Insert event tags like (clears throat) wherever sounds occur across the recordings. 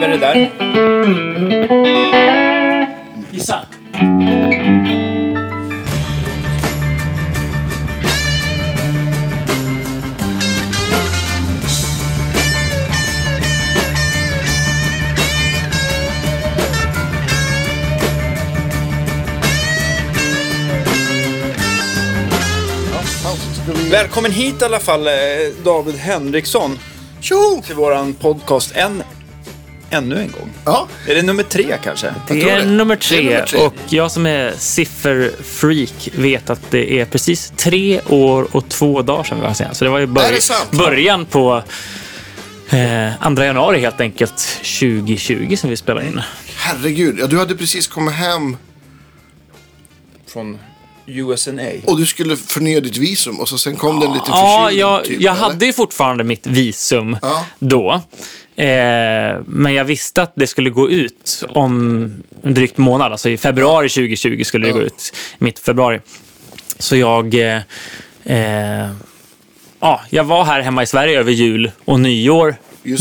driver det där? Gissa. Välkommen hit i alla fall, eh, David Henriksson, Tjo! till våran podcast. En, ännu en gång. Ja, Är det nummer tre kanske? Det är det. nummer Det är tre nummer tre. och jag som är sifferfreak vet att det är precis tre år och två dagar sedan vi var senast. Så det var ju sant? början på eh, 2 januari helt enkelt 2020 som vi spelade in. herregud. Ja, du hade precis kommit hem Från USNA. och du skulle förnya ditt visum och så sen kom det en liten Ja, förkylning. jag, typ, jag hade ju fortfarande mitt visum Ja. då. Eh, men jag visste att det skulle gå ut om en drygt månad. Alltså i februari 2020 skulle det gå ut. Mitt februari. Så jag... Eh, eh, ja, jag var här hemma i Sverige över jul och nyår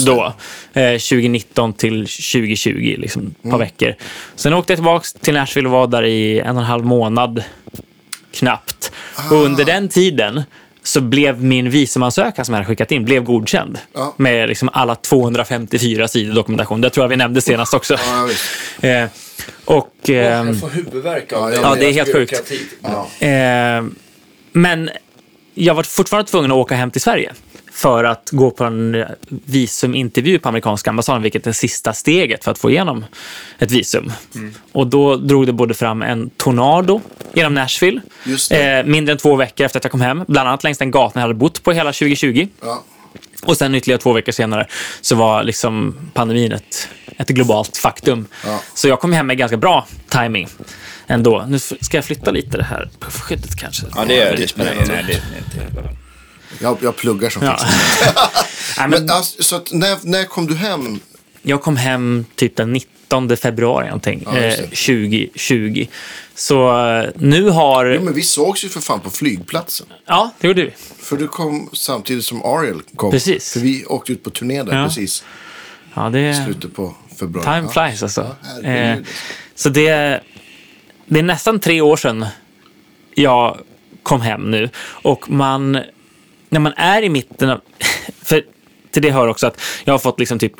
då. Eh, 2019 till 2020, liksom ett par Mm. veckor. Sen åkte jag tillbaka till Nashville och var där i en och en halv månad knappt. Ah. Och under den tiden så blev min visumansökan som jag hade skickat in blev godkänd. Ja. Med liksom alla 254 sidor dokumentation. Det tror jag vi nämnde senast också. Ja. (laughs) Eh, och... ehm, Jag får huvudvärk av Ja, den ja, det är helt sjukt. Eh, men jag var fortfarande tvungen att åka hem till Sverige för att gå på en visumintervju på amerikanska ambassaden, vilket är sista steget för att få igenom ett visum. Och då drog det både fram en tornado genom Nashville, Just det. eh, mindre än två veckor efter att jag kom hem, bland annat längs den gatan jag hade bott på hela 2020. Ja. Och sen ytterligare två veckor senare så var liksom pandemin ett, ett globalt faktum. Ja. Så jag kom hem med ganska bra timing ändå. Nu ska jag flytta lite det här puffskyddet kanske. Ja, det är det. spelar ingen roll. Jag, jag pluggar som Ja. (laughs) men Men alltså, så att när, när kom du hem? jag kom hem typ den 19 februari någonting, Ja, eh, det. 2020. Så eh, nu har... Jo, men vi sågs ju för fan på flygplatsen. Ja, det gjorde vi. För du kom samtidigt som Ariel kom. Precis. För vi åkte ut på turné där Ja. precis Ja, det... slutet på februari. Time flies alltså. Ja, eh, så det, det är nästan tre år sedan jag kom hem nu. Och man, när man är i mitten av... (laughs) För till det hör också att jag har fått liksom typ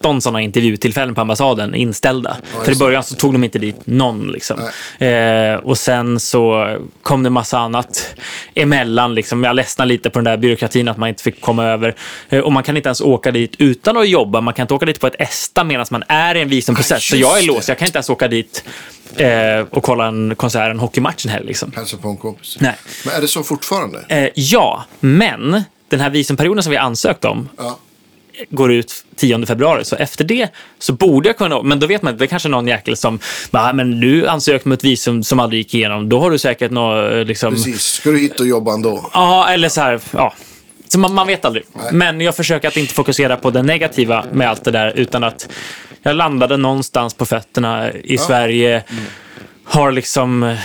17 sådana intervjutillfällen på ambassaden inställda. för i början så tog de inte dit någon. Liksom. Eh, och sen så kom det massa annat emellan. Liksom. Jag ledsnade lite på den där byråkratin att man inte fick komma över. Eh, och man kan inte ens åka dit utan att jobba. Man kan inte åka dit på ett ESTA medan man är i en visumprocess. så jag är låst. Jag kan inte ens åka dit eh, och kolla en konsert, en hockeymatch en helg. Liksom. Hälsa på en kompis. Nej. Men är det så fortfarande? Eh, ja, men den här visumperioden som vi ansökt om Ja. Går ut 10 februari. Så efter det så borde jag kunna... Men då vet man att det är kanske någon jäkel som... "Va, Men du ansökte om ett visum som aldrig gick igenom. Då har du säkert något... Liksom, Precis. Ska du hit och jobba ändå? Ja, eller så här... Ja. Så man, man vet aldrig. Men jag försöker att inte fokusera på det negativa med allt det där, utan att jag landade någonstans på fötterna i Sverige. Har liksom eh,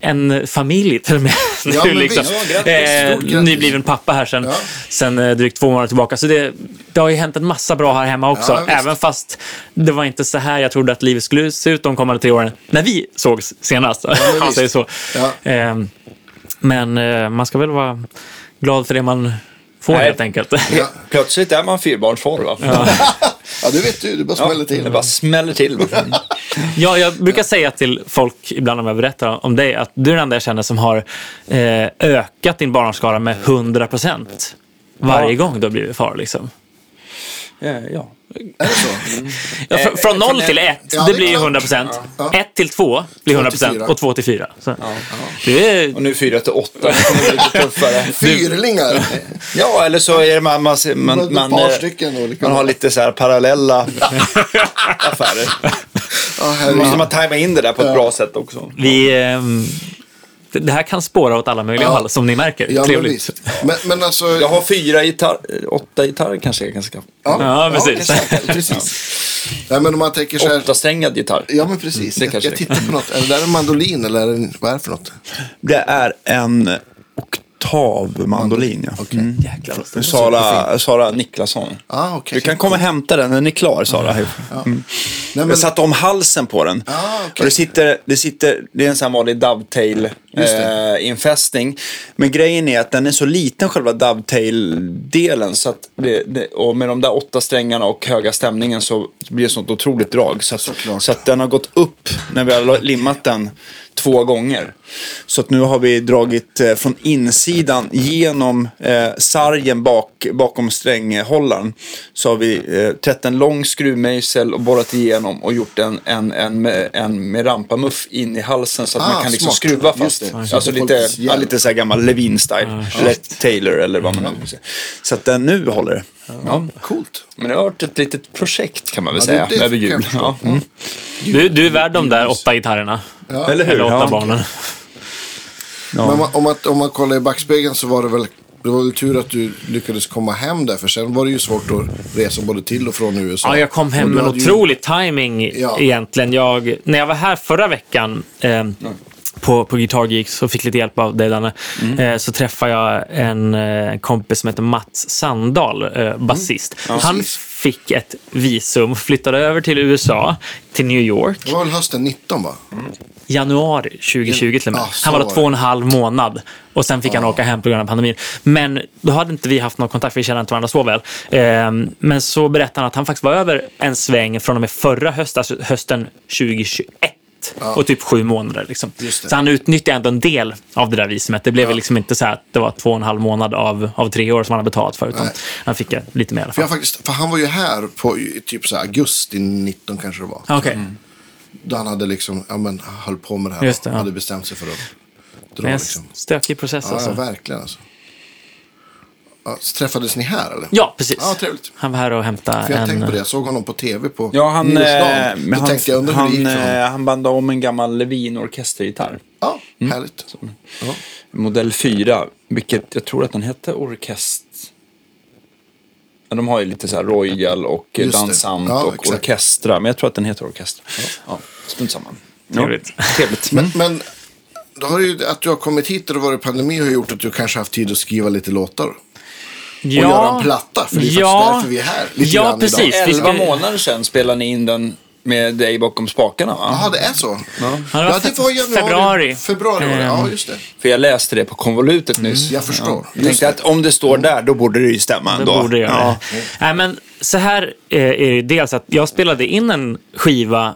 en familj till och med. (laughs) Ja, nu, men liksom. Ja, grattis. eh, nybliven pappa här sen, Ja. sen eh, drygt två månader tillbaka. Så det, det har ju hänt en massa bra här hemma också. Ja, även fast det var inte så här jag trodde att livet skulle se ut de kommande tre åren. När vi sågs senast. man (laughs) visst. säger så. Ja. Eh, men eh, man ska väl vara glad för det man får Nej. helt enkelt. Ja. Plötsligt är man fyrbarnsfar va? (laughs) ja, det vet du. Det bara smäller till. Det bara smäller till. ja, jag brukar säga till folk ibland om jag berättar om dig att du är den enda jag känner som har eh, ökat din barnskara med 100 procent varje Ja. gång du har blivit far. Liksom. ja, ja. Är det så? Ja, fr- Eh, från noll från till en- ett, Ja, det det- blir ju ja. 100 procent. Ja. Ett till två blir Två 100 till procent och två till fyra. Så. Det är, Och nu fyra till åtta. (laughs) Det kommer bli lite tuffare. Fyrlingar. Ja, eller så är det man, man, man, Man- eh, stycken olika. man har lite så här parallella (laughs) affärer. Ja, herregud. måste man tajma in det där på ett bra sätt också. vi, ehm, det, det här kan spåra åt alla möjliga Ja. håll, som ni märker. Ja, men Trevligt. visst. Men, men alltså... Jag har fyra gitarr, åtta gitarrer kanske jag kan skaffa. Ja, precis. exakt, precis. Nej, men om man tänker så här... Åtta strängad gitarr. Ja, men precis. Det jag, jag tittar på något. Är det där en mandolin eller är det, vad är det för något? Det är en oktavmandolin. Ja. Mm. Jäklar vad stort. Sara, Sara Niklasson. Ah, okej. Du kan komma och hämta den den är klar, Sara. Mm. Nej, men, Jag satte om halsen på den. Ah, okej. och det, sitter, det, sitter, det är en sån vanlig dovetail Just det. eh. Men grejen är att den är så liten själva dovetail-delen. Så att det, det, och med de där åtta strängarna och höga stämningen så blir det sånt otroligt drag. Så att, så att den har gått upp när vi har limmat den två gånger. Så att nu har vi dragit eh, från insidan genom eh, sargen bak, bakom stränghållaren. Så har vi eh, trätt en lång skruvmejsel och borrat igenom och gjort en, en, en, med, en med rampamuff in i halsen så att Ah, man kan liksom smart. skruva fast det. det. Så Alltså lite, lite ja, lite så här gammal Levin-style. Eller Taylor eller vad man nu vill säga. Så att den nu håller det. Ja. Coolt. Men det har varit ett litet projekt kan man väl Ja, säga det- det över jul. Ja. Mm. Du, du är värd de där åtta gitarrerna. Ja. Eller hur? Eller åtta Ja. barnen. Ja. Men om man, om, man, kollar i backspegeln så var det väl det var väl tur att du lyckades komma hem där. För sen var det ju svårt att resa både till och från USA. Ja, jag kom hem med en hade ju- otrolig timing Ja. egentligen. Jag, när jag var här förra veckan eh, på, på Guitar Geeks och fick lite hjälp av dig, Danne, Mm. eh, så träffade jag en eh, kompis som heter Mats Sandahl, eh, basist. Han Mm. Precis. fick ett visum, flyttade över till USA, till New York, Det var väl hösten 19 va? januari 2020 till och med. Så han var där två och en halv månad. Och sen fick han åka hem på grund av pandemin. Men då hade inte vi haft någon kontakt, för vi kände inte varandra så väl. Ehm, men så berättade han att han faktiskt var över en sväng från och med förra höst, alltså hösten 2021. Och typ sju månader. Liksom. Så han utnyttjade ändå en del av det där visumet. Det blev väl liksom inte så här att det var två och en halv månad av, av tre år som han hade betalat för. Utan Nej. han fick lite mer i alla För, fall. jag faktiskt, för han var ju här på typ så här augusti 19 kanske det var. Okej. Då han hade liksom, ja men höll på med det här. Just det, ja. hade bestämt sig för att Det dra är en liksom. stökig process Ja, alltså. ja, verkligen alltså. Ja, så träffades ni här eller? Ja, precis. Ja, trevligt. Han var här och hämtade För jag en... tänkte på det, jag såg honom på tv på Ja, han, nyårsdagen. eh, Då men han, tänkte jag, undrar hur det han, gick för honom. eh, han bandade om en gammal Levin orkestergitarr. Ja, Mm. härligt. Ja. Modell 4, vilket jag tror att den hette Orkest... Ja, de har ju lite så här Royal och Just det. Dansant Ja, och exakt. Orkestra. Men jag tror att den heter Orkestra. Ja, strunt samma. Ja, Trevligt. Trevligt. Men, men då har det ju, att du har kommit hit och det varit pandemi har gjort att du kanske haft tid att skriva lite låtar. Och göra en platta. För det är Ja. faktiskt därför vi är här. Lite Ja, grann precis. Idag. Elva ska- månader sedan spelade ni in den med dig bakom spakarna va? Jaha, det är så? Ja, det var Ja, det var januari. februari. Februari var det, ja just det. För jag läste det på konvolutet nyss. Jag förstår. Jag tänkte att om det står där, då borde det ju stämma Det ändå. borde det göra. ja. Nej, men så här eh, är det dels att jag spelade in en skiva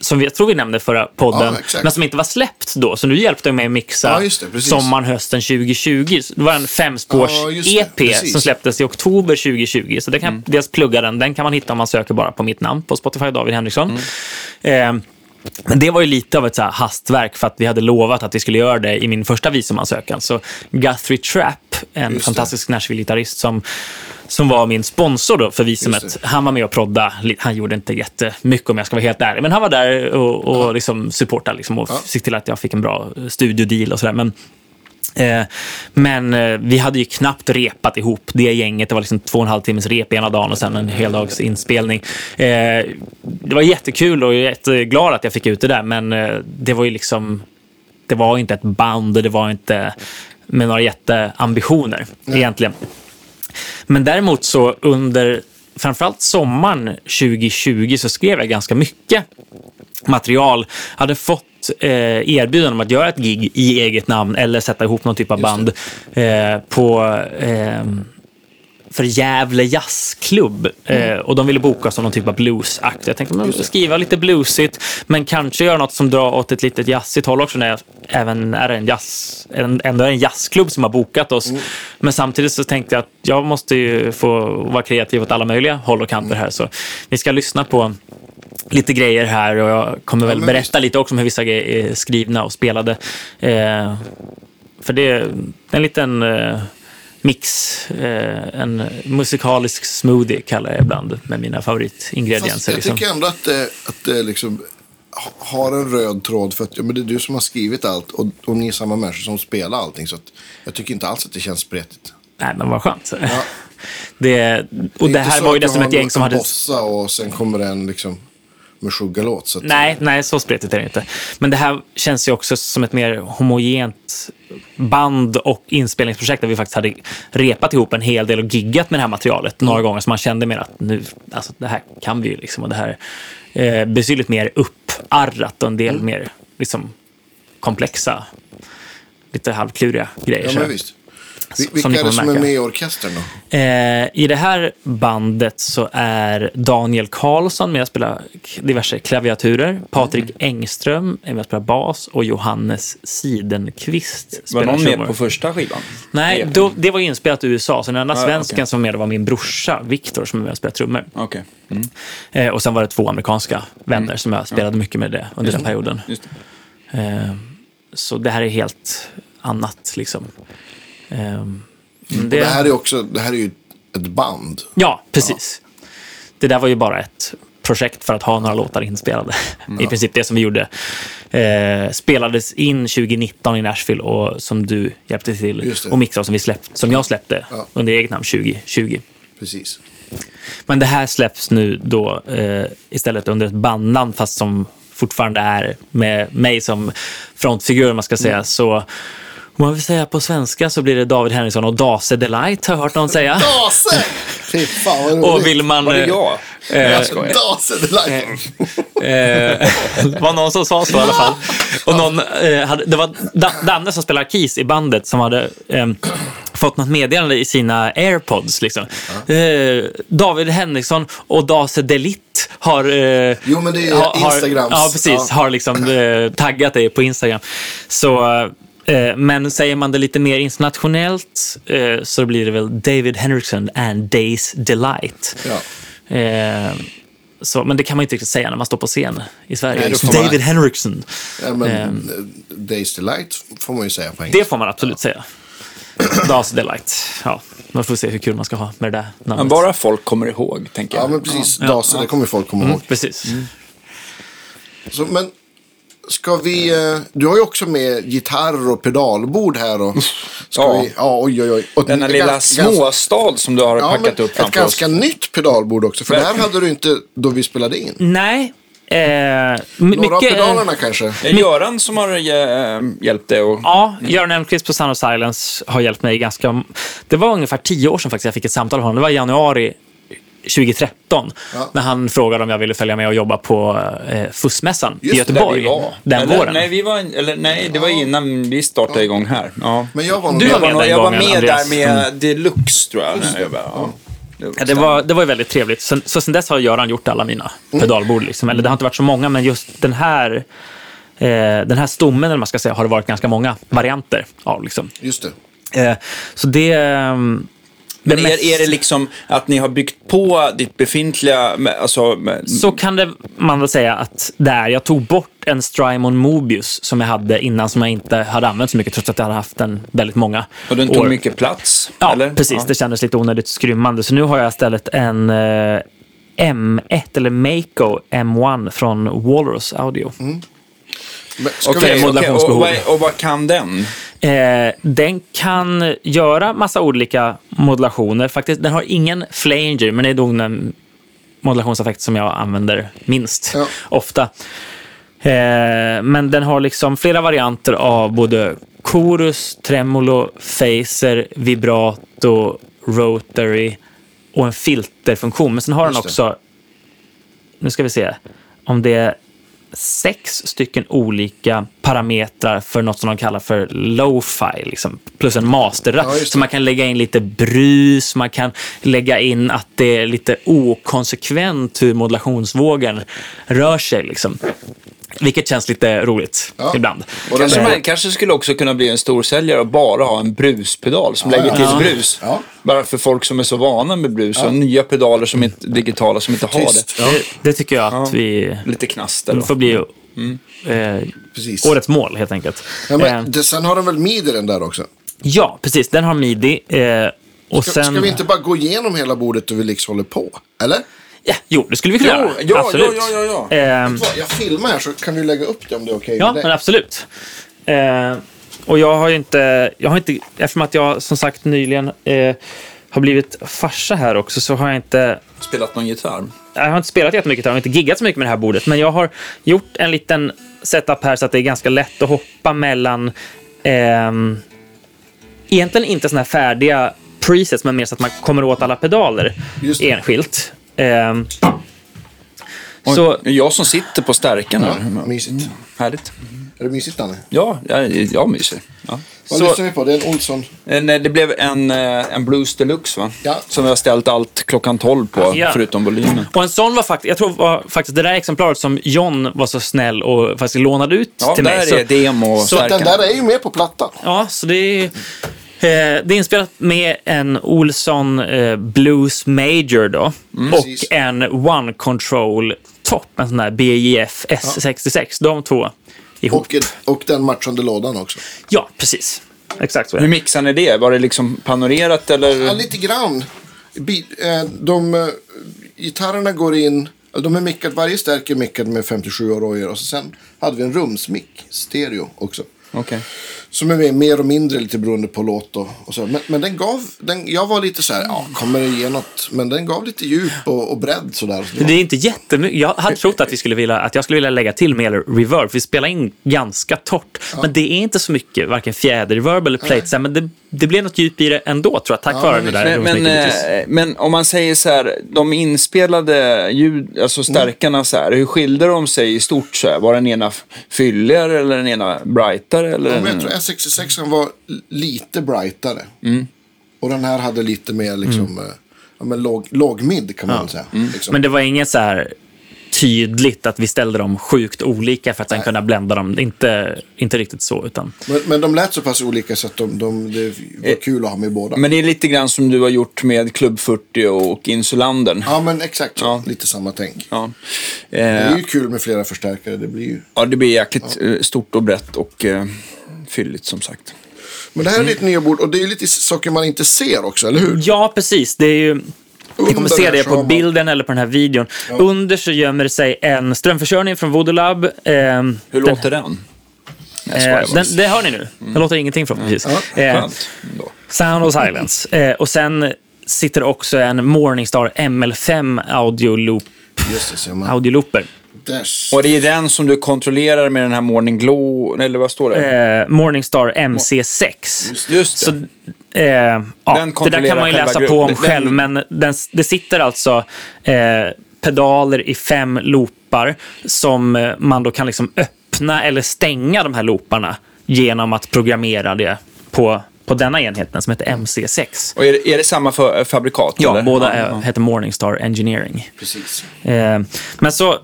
som jag tror vi nämnde förra podden, Ja, men som inte var släppt då. Så nu hjälpte jag mig att mixa Ja, det, sommaren, hösten 2020. Så Det var en femspårs Ja, precis. som släpptes i oktober 2020. Så det kan dels plugga den. Den kan man hitta om man söker bara på mitt namn på Spotify, David Henriksson. Eh, men det var ju lite av ett så hastverk för att vi hade lovat att vi skulle göra det i min första visumansökan. Så Guthrie Trapp, en Just fantastisk Nashville-gitarrist som, som var min sponsor då för visumet. Han var med och prodda. Han gjorde inte jättemycket om jag ska vara helt ärlig. Men han var där och, och liksom supportade liksom och Ja. såg till att jag fick en bra studiodeal och sådär. Men, eh, men eh, vi hade ju knappt repat ihop det gänget. Det var liksom två och en halv timmes rep ena dagen och sen en heldags inspelning. Eh, det var jättekul och jag är jätteglad att jag fick ut det där. Men eh, det var ju liksom det var inte ett band och det var inte med några jätteambitioner egentligen. Men däremot så under framförallt sommaren 2020 så skrev jag ganska mycket material. Hade fått eh, erbjudande om att göra ett gig i eget namn eller sätta ihop någon typ av band eh, på eh, för Gävle jazzklubb. Eh, och de ville boka som någon typ av bluesakt. Jag tänkte men, skriva lite bluesigt, men kanske göra något som drar åt ett litet jazzigt håll också när jag även är en jazz, en, ändå är en jazzklubb som har bokat oss. Men samtidigt så tänkte jag att jag måste ju få vara kreativ åt alla möjliga håll och kanter här. Så vi ska lyssna på lite grejer här och jag kommer väl men berätta lite också om hur vissa grejer är skrivna och spelade. Eh, för det är en liten eh, mix, eh, en musikalisk smoothie kallar jag ibland med mina Fast favoritingredienser. jag Liksom. tycker ändå att det, att det liksom ha- har en röd tråd. För att ja, men det är du som har skrivit allt och, och ni är samma människor som spelar allting. Så att jag tycker inte alls att det känns spretigt. Nej, men vad skönt. Ja. (laughs) Det, och det är inte här så var ju att du dessutom har ett gäng som en hade... bossa och sen kommer en liksom Meshuggah-låt. så att- Nej, nej, så spretigt är det inte. Men det här känns ju också som ett mer homogent band och inspelningsprojekt där vi faktiskt hade repat ihop en hel del och giggat med det här materialet några gånger. Så man kände mer att nu, alltså det här kan vi ju liksom. Och det här är eh, betydligt mer upparrat och en del mer liksom, komplexa, lite halvkluriga grejer. Ja, men visst. Vi- Som Vilka är det som är med i orkestern då? Eh, I det här bandet så är Daniel Karlsson med och spelar diverse klaviaturer. Patrik Mm. Engström är med och spelar bas och Johannes Sidenqvist Var spelar någon med trummor. på första skivan? Nej, då, det var inspelat i USA. Så den enda Ja, svensken okej. som var med var min brorsa Viktor som är med och spelar trummor. Okej. Eh, och sen var det två amerikanska vänner som jag spelade mycket med det under den perioden. Just det. Eh, så det här är helt annat liksom. Men Och Det här är också, det här är ju ett band. Ja, precis. Det där var ju bara ett projekt för att ha några låtar inspelade. I princip det som vi gjorde. Eh, spelades in 2019 i Nashville och som du hjälpte till det. och och som, vi släppt, som jag släppte Ja. under eget namn 2020. Precis. Men det här släpps nu då eh, istället under ett bandnamn fast som fortfarande är med mig som frontfigur man ska säga. Mm. Så om man vill säga på svenska så blir det David Henriksson och Dase Delight har jag hört någon säga. Dase! (laughs) Fy fan vad roligt. Och vill man... Var det eh, jag? eh, jag skojar. Dase the light. Eh, det var någon som sa så i alla fall. Och någon, eh, hade, det var Da- Danne som spelar keys i bandet som hade eh, fått något meddelande i sina airpods. Liksom. Eh, David Henriksson och Dase Delit har... Eh, Jo, men det är har- har- Instagrams. Ja, precis. Ja. Har liksom eh, taggat dig på Instagram. Så... eh, Men säger man det lite mer internationellt eh, så blir det väl David Henriksson and Days Delight. Ja. Eh, så, men det kan man inte riktigt säga när man står på scen i Sverige. Nej, får man- David Henriksson. Ja, men. Days Delight får man ju säga på engelska. Det får man absolut säga. Das Delight. Ja, man får se hur kul man ska ha med det där Men namnet. bara folk kommer ihåg, tänker jag. Ja, men precis. Dase, det kommer folk komma Mm, ihåg. precis. Så, men ska vi... eh, Du har ju också med gitarr och pedalbord här. Och, ska Ja. Vi, ja, oj, oj, oj. Och Denna ett lilla småstad som du har Ja, packat upp ett framför oss. ganska nytt pedalbord också. För det här Verkligen. hade du inte då vi spelade in. Nej. Eh, Några av mycket, pedalerna kanske. Det är Göran som har äh, hjälpt dig att... Ja, Göran Elmqvist på Sound of Silence har hjälpt mig ganska... Det var ungefär tio år sedan faktiskt jag fick ett samtal av honom. Det var i januari 2013. Ja. När han frågade om jag ville följa med och jobba på eh, FUS-mässan i Just det, Göteborg. Där vi var. Den eller, våren. Nej, vi var, eller, nej, det var innan vi startade igång här. Ja. Men jag var Du Jag var med den jag var med Andreas. där med Deluxe, tror jag. jag var- ja. Ja, det, var, det var ju väldigt trevligt. Sen, så sen dess har Göran gjort alla mina Mm. pedalbord. Liksom. Eller det har inte varit så många, men just den här, eh, den här stommen, eller man ska säga, har det varit ganska många varianter av. Liksom. Just det. Eh, så det... Men är, är det liksom att ni har byggt på ditt befintliga... Alltså, med, Så kan det man väl säga att det är. Jag tog bort en Strymon Mobius som jag hade innan som jag inte hade använt så mycket trots att jag hade haft den väldigt många och den tog år. mycket plats? Ja, eller? precis. Ja. Det kändes lite onödigt skrymmande. Så nu har jag istället en eh, M1 eller Mako M1 från Walrus Audio. Men ska Okej, vi, okej, modulationsbehov. och, vad, och vad kan den? Eh, den kan göra massa olika modulationer. Faktiskt, den har ingen flanger, men det är nog den modulationseffekt som jag använder minst Ja. ofta. Eh, men den har liksom flera varianter av både chorus, tremolo, phaser, vibrato, rotary och en filterfunktion. Men sen har den Just det. också, nu ska vi se, om det är sex stycken olika parametrar för något som de kallar för lo-fi, liksom, plus en masterratt. Ja, så man kan lägga in lite brus, man kan lägga in att det är lite okonsekvent hur modulationsvågen rör sig. Liksom. Vilket känns lite roligt Ja. ibland. Och Kanske man kanske skulle också kunna bli en storsäljare och bara ha en bruspedal som lägger ja. till Ja. brus. Ja. Bara för folk som är så vana med brus och nya pedaler som inte, digitala som inte har Tyst. det. Ja, Det, det tycker jag att vi Lite knaster. det får bli Mm. eh, årets mål helt enkelt. Ja, Eh, men, det, sen har den väl midi den där också? ja, precis. Den har midi. Eh, och Ska, sen... ska vi inte bara gå igenom hela bordet och vi liksom håller på? Eller? Ja, jo, det skulle vi kunna Jo, göra. ja, absolut. ja, ja, ja, ja. Ehm, Jag filmar här så kan du lägga upp det om det är okej ja, med men absolut. Eh, och jag har ju inte, jag har inte, eftersom att jag som sagt nyligen eh, har blivit farsa här också så har jag inte Spelat någon gitarr? jag har inte spelat jättemycket, jag har inte giggat så mycket med det här bordet, men jag har gjort en liten setup här så att det är ganska lätt att hoppa mellan ehm, egentligen inte såna här färdiga presets, men mer så att man kommer åt alla pedaler enskilt. Ehm, så, Jag som sitter på stärkan här. Ja, mysigt. Härligt. Är det mysigt, Danne? Ja, jag, jag myser. Ja. Vad Så, lyssnar vi på? Det är en Olsson. eh, nej, det blev en, eh, en Blues Deluxe va? Ja. Som vi har ställt allt klockan 12 på, Ja. förutom volymen. och en sån var faktiskt, jag tror var faktiskt det där exemplaret som John var så snäll och faktiskt lånade ut Ja, till där mig. Så- är demo och så stärkan. Den där är ju med på plattan. Ja, så det är, det är inspelat med en Olsson eh, Blues Major då. Mm. och Precis. en One Control Top, en sån här BJF S66. De två ihop. Och, och den matchande lådan också. Ja, precis. Exakt så är Hur det. mixar ni det? Var det liksom panorerat eller? Ja, lite grann. Bi- eh, De eh, gitarrerna går in, de är mickade, varje stärk är mickad med 57 Royer och så sen hade vi en rumsmick, stereo också. Okej. Som är mer och mindre lite beroende på låt och, och så. Men, men den gav, den, jag var lite så här, ja, kommer det ge något? Men den gav lite djup och, och bredd sådär. Så Det är inte jättemycket. Jag hade trott att, vi skulle vilja, att jag skulle vilja lägga till mer reverb. Vi spelar in ganska torrt. Men det är inte så mycket, varken fjäderreverb eller plate. här, Men det, det blev något djup i det ändå, tror jag, tack vare det där. Men, men, eh, men om man säger så här, de inspelade ljud, alltså stärkarna så här, hur skilde de sig i stort så här? Var den ena fylligare eller den ena brightare? Eller Ja, men den... jag tror S66 var lite brightare. Mm. Och den här hade lite mer liksom, eh, ja, men låg, låg mid kan man väl säga. Mm. Liksom. Men det var inget så här tydligt att vi ställde dem sjukt olika för att sen kunna blända dem. Inte, inte riktigt så, utan... Men, men de lät så pass olika så att de, de, det Eh, var kul att ha med båda. Men det är lite grann som du har gjort med Club 40 och Insulandern. Ja, men exakt. Ja. Lite samma tänk. Ja. Det är Eh, ju kul med flera förstärkare. Det blir ju... ja, det blir jäkligt eh, stort och brett och eh, fylligt som sagt. Men det här är Mm. ditt nya bord och det är lite saker man inte ser också, eller hur? Ja, precis. Det är ju... Ni kommer se det på bilden eller på den här videon. Under så gömmer det sig en strömförsörjning från Vodolab. Eh, Hur den, låter den? Eh, den, det hör ni nu. Det låter ingenting förhoppningsvis. Ja, Eh, Skönt. ändå. Sound of Silence. Eh, och sen sitter också en Morningstar ML5 audioloop, Just det, ser man. audiolooper. Där. Och det är den som du kontrollerar med den här Morning Glow, eller vad står det? Eh, Morningstar MC6. Just Så, det. eh, ja, det där kan man ju läsa på om den- själv, men den, det sitter alltså eh, pedaler i fem loopar som eh, man då kan liksom öppna eller stänga de här looparna genom att programmera det på, på denna enheten som heter MC6. Och är det, är det samma för, fabrikat? Ja, eller? båda är, ja. heter Morningstar Engineering. Precis. Eh, men så,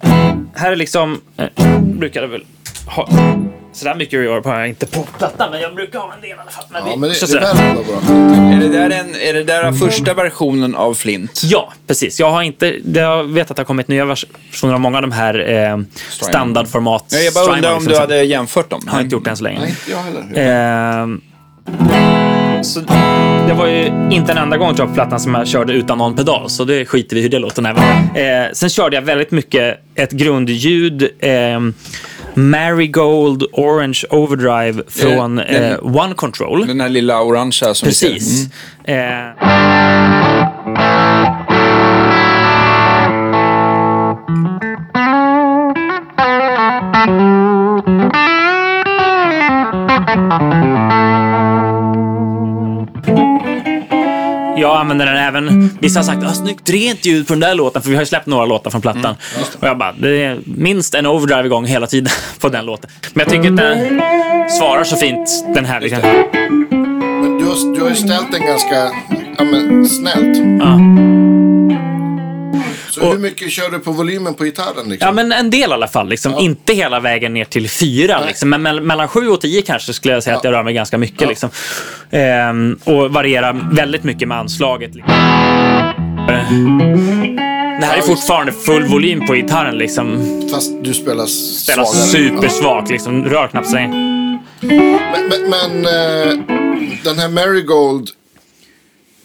här är liksom, eh, brukar det väl ha, sådär mycket reverb har jag inte på plattan, men jag brukar ha en del i alla fall. Men Ja, vi- men det, så det där bra. Är det där, en, är det där första versionen av Flint? Ja, precis. Jag har inte, jag vet att det har kommit nya versioner av många av de här eh, standardformat. Ja, jag bara undrar om du hade jämfört dem. Har inte gjort det än så länge. Nej, inte jag heller. Eh, så det var ju inte en enda gång tror jag, på plattan som jag körde utan någon pedal, så det skiter vi i hur det låter. Även. Eh, sen körde jag väldigt mycket ett grundljud. Eh, Marigold Orange Overdrive från Eh, den- eh, One Control. Den här lilla orangea som vi ser. Precis. Mm. Eh, Jag använder den även. Vissa har sagt att snyggt rent ljud på den där låten, för vi har ju släppt några låtar från plattan. och jag bara, det är minst en overdrive igång hela tiden (laughs) på den låten. Men jag tycker att den svarar så fint, den här. Liksom. Men du har, du har ju ställt den ganska ja, men, snällt. Ja. Så hur mycket kör du på volymen på gitarren? Liksom? Ja, men en del i alla fall. Liksom. Inte hela vägen ner till fyra. Nej. Liksom. Men mell- mellan sju och tio kanske skulle jag säga att jag rör mig ganska mycket. Liksom. Ehm, och varierar väldigt mycket med anslaget. Liksom. Det här är fortfarande full volym på gitarren. Liksom. Fast du spelar Spelar svagare. supersvagt. Liksom. Rör knappt sig. Men, men, men eh, den här Marigold.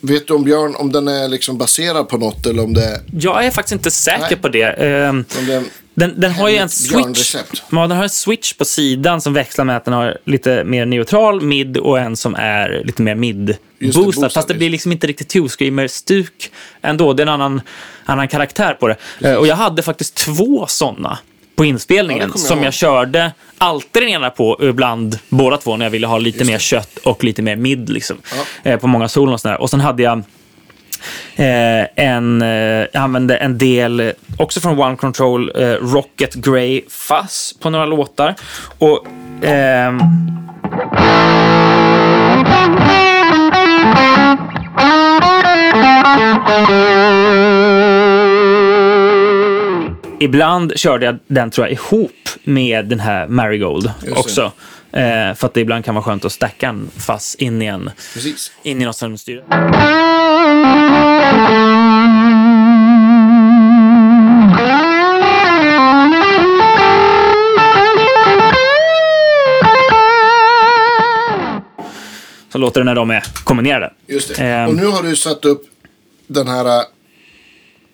Vet du om Björn, om den är liksom baserad på något eller om det, Jag är faktiskt inte säker Nej. på det. Om det Den, den har ju en switch. Ja, den har en switch på sidan som växlar med att den har lite mer neutral mid och en som är lite mer mid Just boostad. Fast det blir liksom inte riktigt two screamer stuk ändå. Det är en annan, annan karaktär på det. Eh, Och jag hade faktiskt två sådana på Ja, inspelningen det jag som ihåg. jag körde alltid den ena på ibland båda två när jag ville ha lite mer kött och lite mer mid liksom. Eh, på många solon och sådär. Och sen hade jag Eh, en, eh, jag använde en del, eh, också från One Control, eh, Rocket Grey Fuzz på några låtar. Och, ehm, Ibland körde jag den tror jag ihop med den här Marigold också. Eh, för att det ibland kan vara skönt att stacka en fuzz in i, en, Precis. in i något strömstyre. Så låter det när de är kombinerade. Just det. Ehm. Och nu har du satt upp den här äh,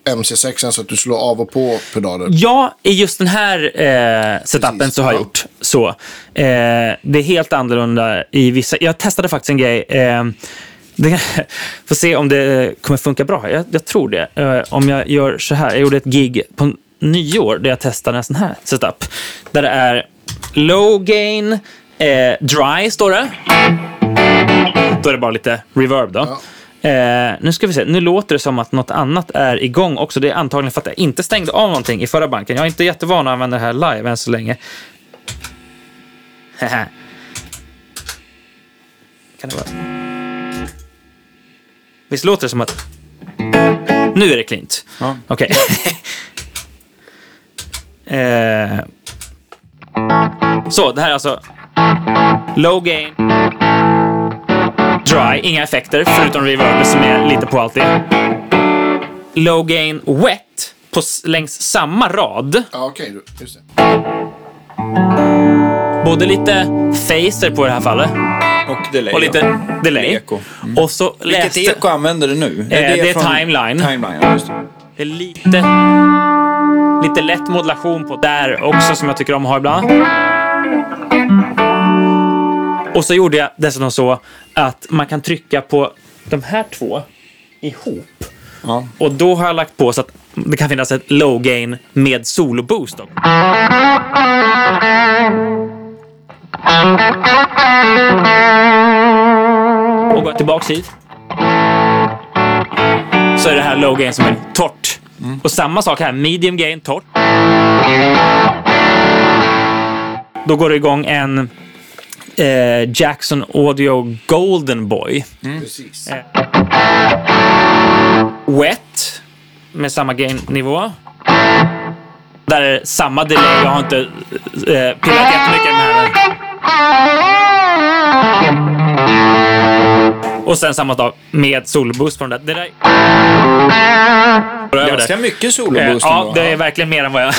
MC6 så att du slår av och på pedaler. Ja, i just den här eh, setupen Precis, så har jag ja. gjort så. Eh, det är helt annorlunda i vissa... Jag testade faktiskt en grej. Eh, det, (laughs) får se om det kommer funka bra. Jag, jag tror det. Eh, om jag gör så här. Jag gjorde ett gig på nyår där jag testade en sån här setup. Där det är low gain, eh, dry står det. Då är det bara lite reverb då. Eh, nu ska vi se. Nu låter det som att något annat är igång också. Det är antagligen för att jag inte stängde av någonting i förra banken. Jag är inte jättevan att använda det här live än så länge. Kan det vara? Visst låter det som att... Nu är det klint. Ja. Okej. (laughs) eh... Så, det här är alltså low gain, dry, inga effekter förutom reverb som är lite på alltid. Low gain, wet på, längs samma rad. Ja, okej. just det. Både lite phaser på det här fallet Och delay. och lite delay. Eko. Och så Vilket läste... eko använder du nu? Eh, det är från- timeline. Timeline, ja, just det. Det är lite, lite lätt modulation på där också som jag tycker om att ha ibland. Och så gjorde jag dessutom så att man kan trycka på de här två ihop. Ja. Och då har jag lagt på så att det kan finnas ett low gain med solo boost. Då. Och går jag tillbaks hit. Så är det här low gain som är torrt. Och samma sak här, medium gain, torrt. Då går det igång en eh, Jackson Audio Golden Boy. Precis. Eh. Wet med samma gain-nivå. Där är samma delay. Jag har inte eh, pillat jättemycket med den här. Och sen samma sak med solboost från det. Det där... Ganska det. mycket Eh, soloboost Ja, det är verkligen mer än vad jag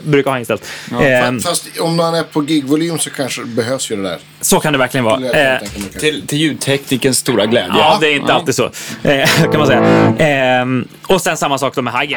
(laughs) brukar ha inställt. Eh, Fast om man är på gigvolym så kanske behövs ju det där. så kan det verkligen vara. Det Eh. Till, till ljudteknikens stora glädje. Ja, det är inte alltid så. Eh, (laughs) kan man säga. Ehm, och sen samma sak då med gain.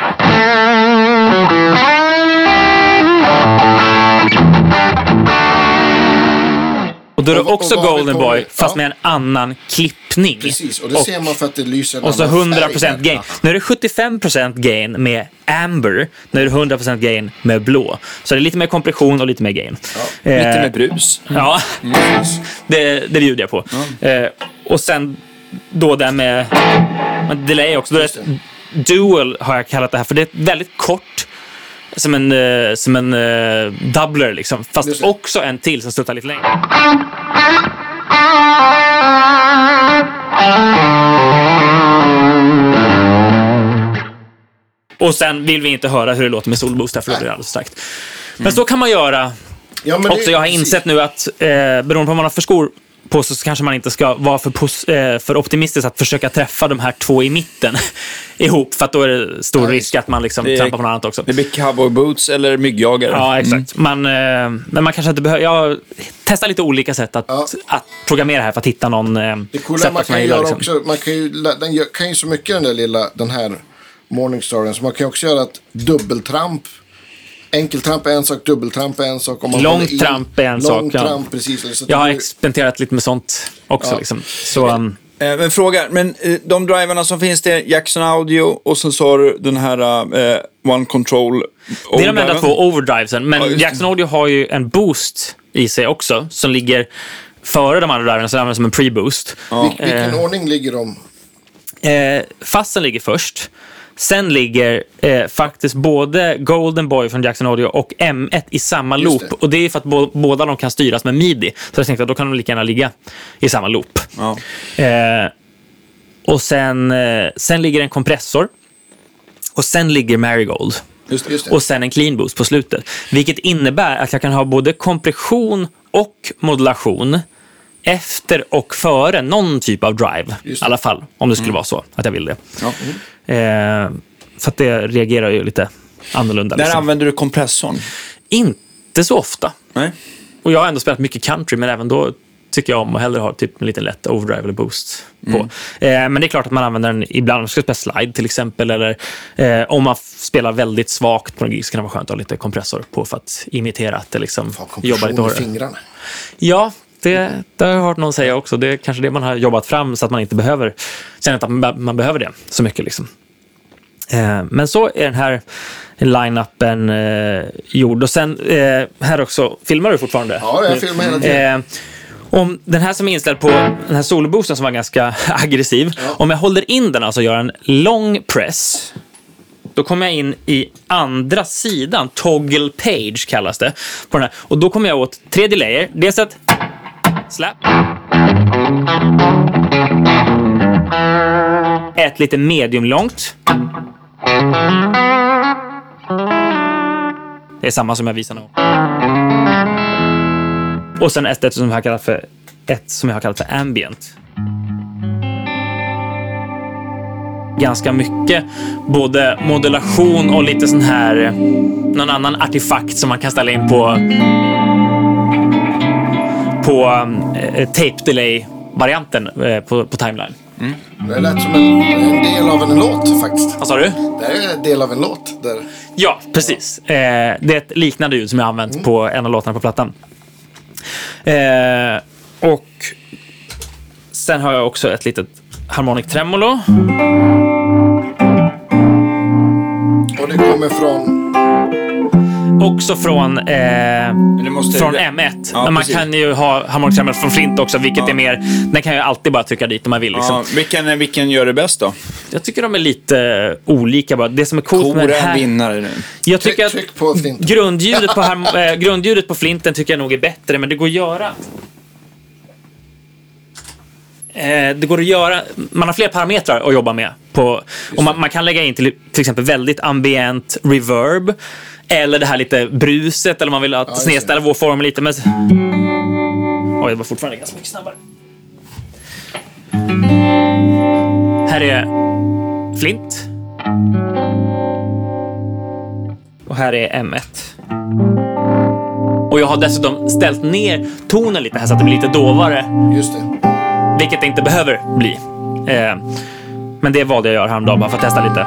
Och då är det Och- och också Golden Boy, med? fast Ja. med en annan klippning. Precis, och det ser man för att det lyser en Och så annan 100% färg där. gain. Nu är det 75% gain med amber. Nu är det 100% gain med blå. Så det är lite mer kompression och lite mer gain. Lite Eh, med brus. Ja, det, det bjuder jag på. Eh, och sen då det med med delay också. Då är det dual har jag kallat det här för det är ett väldigt kort som en, eh, som en uh, doubler liksom. Fast det. också en till som sluttar lite längre. Och sen vill vi inte höra hur det låter med solboost, för då blir det alldeles starkt. Men så kan man göra Ja, men det- också. Jag har insett nu att eh, beroende på vad man har för skor på så kanske man inte ska vara för, eh, för optimistisk att försöka träffa de här två i mitten (laughs) ihop. För att då är det stor Ja, risk att man liksom är- trampar på något annat också. Det blir cowboy boots eller myggjagare. Ja, exakt. Man, eh, men man kanske inte behöver... Jag testar lite olika sätt att, Ja. att programmera här för att hitta någon eh, Det coola man kan gillar. göra Liksom. också, man kan ju, den gör, kan ju så mycket den där lilla, den här Morningstaren, så man kan ju också göra ett dubbeltramp Enkeltramp är en sak, dubbeltramp är en sak. Om man Långt tramp är en sak, Långt ja. tramp, precis. Så Jag har experimenterat lite med sånt också. Ja. Liksom. Så, um, Eh, men fråga, men eh, de driverna som finns det, Jackson Audio och sen så har du den här eh, One Control. det är de enda overdriven. två overdrivesen. Men Ja. Jackson Audio har ju en boost i sig också, som ligger före de andra driverna, så det används som en pre-boost. Vil- vilken Eh. ordning ligger de? Eh, fassen ligger först. Sen ligger eh, faktiskt både Golden Boy från Jackson Audio och M1 i samma Just loop. det. Och det är för att bo- båda de kan styras med midi. Så jag tänkte att då kan de lika gärna ligga i samma loop. Ja. Eh, och sen, eh, sen ligger en kompressor. Och sen ligger Marigold. Just det. Just det. Och sen en clean boost på slutet. Vilket innebär att jag kan ha både kompression och modulation efter och före någon typ av drive. I alla fall, om det skulle vara så att jag vill det. Ja. Eh, för att det reagerar ju lite annorlunda. Där Liksom. använder du kompressorn. Inte så ofta. Nej. Och jag har ändå spelat mycket country, men även då tycker jag om att hellre ha typ en liten lätt overdrive eller boost på. Eh, men det är klart att man använder den ibland om man ska spela slide till exempel. Eller eh, om man spelar väldigt svagt på en gig så kan det vara skönt att ha lite kompressor på för att imitera att det liksom Fan, jobbar lite i hårdare. fingrarna. Ja, det, det har jag hört någon säga också. Det är kanske det man har jobbat fram så att man inte behöver känna att man, behöver det så mycket. Liksom. Eh, men så är den här line-upen eh, gjord. Och sen eh, här också, filmar du fortfarande? Ja, jag filmar hela tiden. Eh, om den här som är inställd på den här soloboosten som var ganska (laughs) aggressiv. Om jag håller in den, alltså gör en lång press. Då kommer jag in i andra sidan, toggle page kallas det. På den här. Och då kommer jag åt tre delayer. Dels ett slap. Ett lite mediumlångt. Det är samma som jag visar nu. Och sen ett, ett som jag har kallat för, ett som jag har kallat för ambient. Ganska mycket både modulation och lite sån här någon annan artefakt som man kan ställa in på på eh, tape delay varianten eh, på, på timeline. Det lät som en, en del av en låt faktiskt. Vad sa du? Det är en del av en låt. Där. Ja, precis. Eh, det är ett liknande ljud som jag använt på en av låtarna på plattan. Eh, och sen har jag också ett litet harmonic tremolo. Och det kommer från... Också från, eh, måste- från M1. Ja, Men man precis. kan ju ha harmonic tremolo från Flint också, vilket är mer... Den kan jag alltid bara trycka dit om man vill. Liksom. Ja, vilken, vilken gör det bäst då? Jag tycker de är lite olika bara. Det som är coolt med den en här... vinnare nu. Jag Tryck, tycker att tryck på flint. grundljudet på, (laughs) harm- eh, grundljudet på flinten tycker jag nog är bättre, men det går att göra. Eh, det går att göra. Man har fler parametrar att jobba med. På, och man, man kan lägga in till, till exempel väldigt ambient reverb. Eller det här lite bruset, eller man vill att det. snedställa vår form lite. Men... Oj, det var fortfarande ganska mycket snabbare. Här är flint. Och här är M1. Och jag har dessutom ställt ner tonen lite här så att det blir lite dovare. Just det. Vilket det inte behöver bli. Eh, men det valde jag att göra häromdagen bara för att testa lite.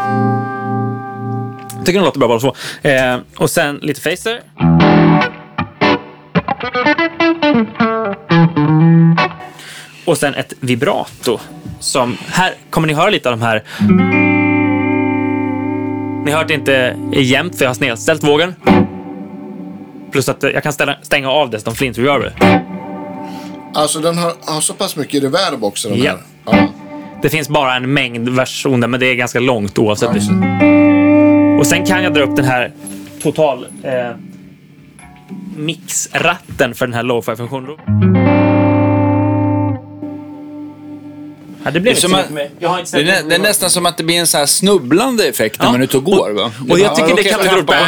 Tycker den låter bra bara så. Eh, och sen lite facer. Och sen ett vibrato. Som, här kommer ni höra lite av de här. Ni hör att det inte är jämnt för jag har snedställt vågen. Plus att jag kan ställa, stänga av dessutom flint reverber. Alltså den har, har så pass mycket reverb också den Ja. här. Ja. Det finns bara en mängd versioner, men det är ganska långt oavsett. Ja, det. Och sen kan jag dra upp den här total eh, mixratten för den här lo-fi-funktionen. Ja, det Det är, att. Jag det, är, det är nästan som att det blir en så här snubblande effekt när Ja. man är ute och går. Va? Och jag tycker det kan bli trampa på.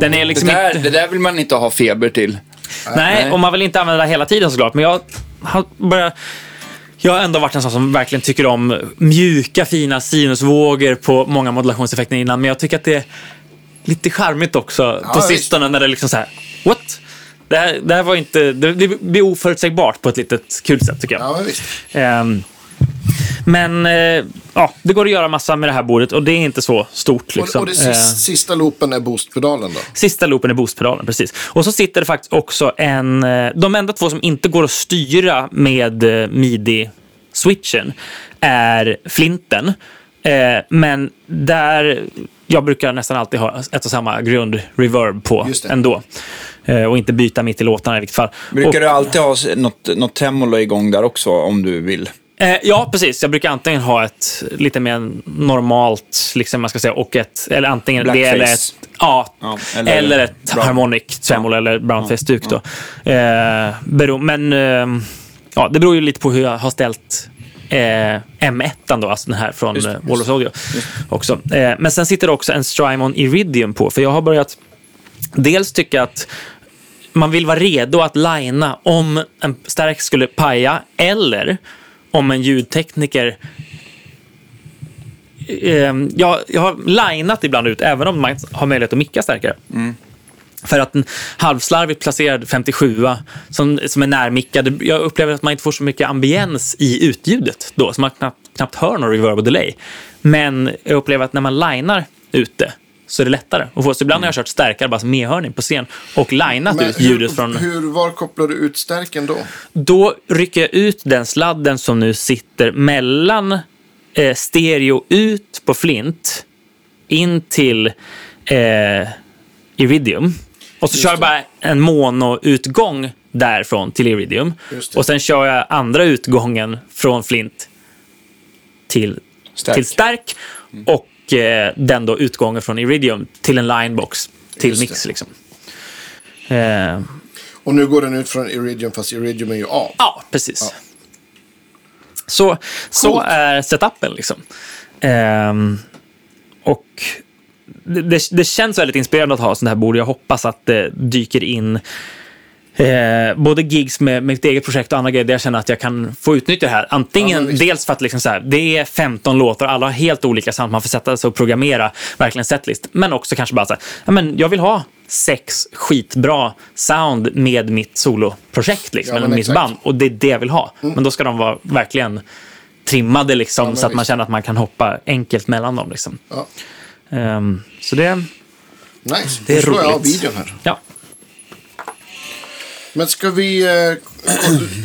Den är Det liksom där, inte... det där vill man inte ha feber till. Nej, och man vill inte använda det hela tiden såklart. Men jag har börjat... Jag har ändå varit en sån som verkligen tycker om mjuka, fina sinusvågor på många modulationseffekter innan. Men jag tycker att det är lite charmigt också på visst. sistone när det är liksom så här, what? Det här, det här var inte... Det det blir oförutsägbart på ett litet kul sätt tycker jag. Ja, visst. Ehm, Men eh, ja, det går att göra massa med det här bordet och det är inte så stort. Liksom. Och, och det Eh, sista, sista loopen är boostpedalen då? Sista loopen är boostpedalen, precis. Och så sitter det faktiskt också en... eh, De enda två som inte går att styra med eh, midi-switchen är flinten. Eh, Men där... Jag brukar nästan alltid ha ett och samma grund-reverb på ändå. Eh, Och inte byta mitt i låtarna i vilket fall. Brukar och, du alltid ha något, något tremolo igång där också om du vill? Eh, ja, precis. Jag brukar antingen ha ett lite mer normalt, liksom man ska säga, och ett, eller antingen det eller ett, ja, Ja, eller, eller ett brown. harmonic tremolo eller brownface-duk då. Eh, bero, men eh, ja, det beror ju lite på hur jag har ställt eh, M1 då, alltså den här från Just eh, Walrus Audio också. Eh, men sen sitter det också en Strymon Iridium på, för jag har börjat dels tycka att man vill vara redo att linea om en stärk skulle paja eller om en ljudtekniker eh, jag, jag har linat ibland ut, även om man har möjlighet att micka starkare. För att en halvslarvigt placerad 57 som, som är närmickad, jag upplever att man inte får så mycket ambiens i utljudet då, så man knappt, knappt hör någon reverb och delay. Men jag upplever att när man linar ute så är det lättare att få. Så ibland har jag kört stärkare, bara som medhörning på scen och linat Men ut ljudet hur, från... hur, var kopplar du ut stärken då? Då rycker jag ut den sladden som nu sitter mellan eh, stereo ut på flint in till eh, Iridium. Och så Just kör jag bara en mono-utgång därifrån till Iridium. Och sen kör jag andra utgången från flint till Stärk. till stärk. Och eh, den då utgången från Iridium till en linebox till mix. Liksom. Eh, Och nu går den ut från Iridium, fast Iridium är ju av. Ja, precis. Ja. Så, så är setupen. Liksom. Ehm, och det, det, det känns väldigt inspirerande att ha sånt här bord. Jag hoppas att det dyker in eh, både gigs med, mitt eget projekt och andra grejer där jag känner att jag kan få utnyttja det här. Ja, Antingen visst. dels för att liksom så här, det är 15 låtar, alla har helt olika sound, man får sätta sig och programmera verkligen setlist. Men också kanske bara så här, ja, men jag vill ha sex skitbra sound med mitt soloprojekt, liksom, Ja, eller mitt exakt. Mm. band. Och det är det jag vill ha. Men då ska de vara verkligen trimmade liksom, men så att man känner att man kan hoppa enkelt mellan dem. Liksom. Ja. Ehm, så det, Nice. Det är Nu slår jag av roligt. videon här. ja. Men ska vi, eh,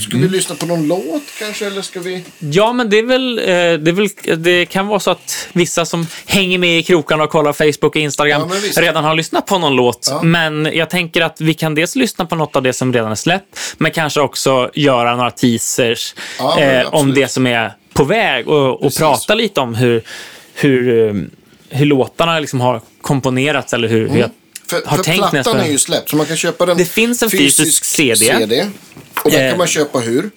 ska vi lyssna på någon låt kanske? Eller ska vi... Ja, men det är, väl, eh, det är väl... Det kan vara så att vissa som hänger med i krokarna och kollar Facebook och Instagram Ja, redan har lyssnat på någon låt. Ja. Men jag tänker att vi kan dels lyssna på något av det som redan är släppt, men kanske också göra några teasers Ja, eh, om det som är på väg och, och prata lite om hur, hur, eh, hur låtarna liksom har komponerats eller hur, hur jag För, har för tänkt plattan nästan. är ju släppt, så man kan köpa den Det finns en fysisk CD. Och den Eh. kan man köpa hur?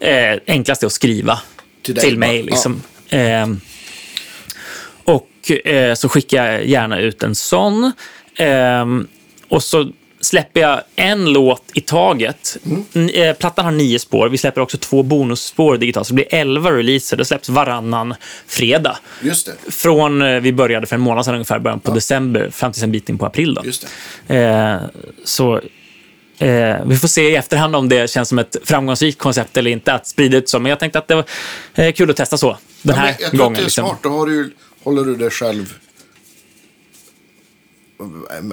eh, enklast är att skriva Till till, dig mig. Liksom. Ehm, och eh, så skickar jag gärna ut en sån. Ehm, och så släpper jag en låt i taget. Mm. Eh, plattan har nio spår. Vi släpper också två bonusspår digitalt. Så det blir elva releaser. Det släpps varannan fredag. Just det. Från eh, vi började för en månad sedan ungefär, början på december, fram till en bit in på april. Då. Just. Eh, så eh, vi får se i efterhand om det känns som ett framgångsrikt koncept eller inte att sprida ut så. Men jag tänkte att det var eh, kul att testa så den Ja, här men jag tror gången. att det är liksom. smart. Då har du, håller du det själv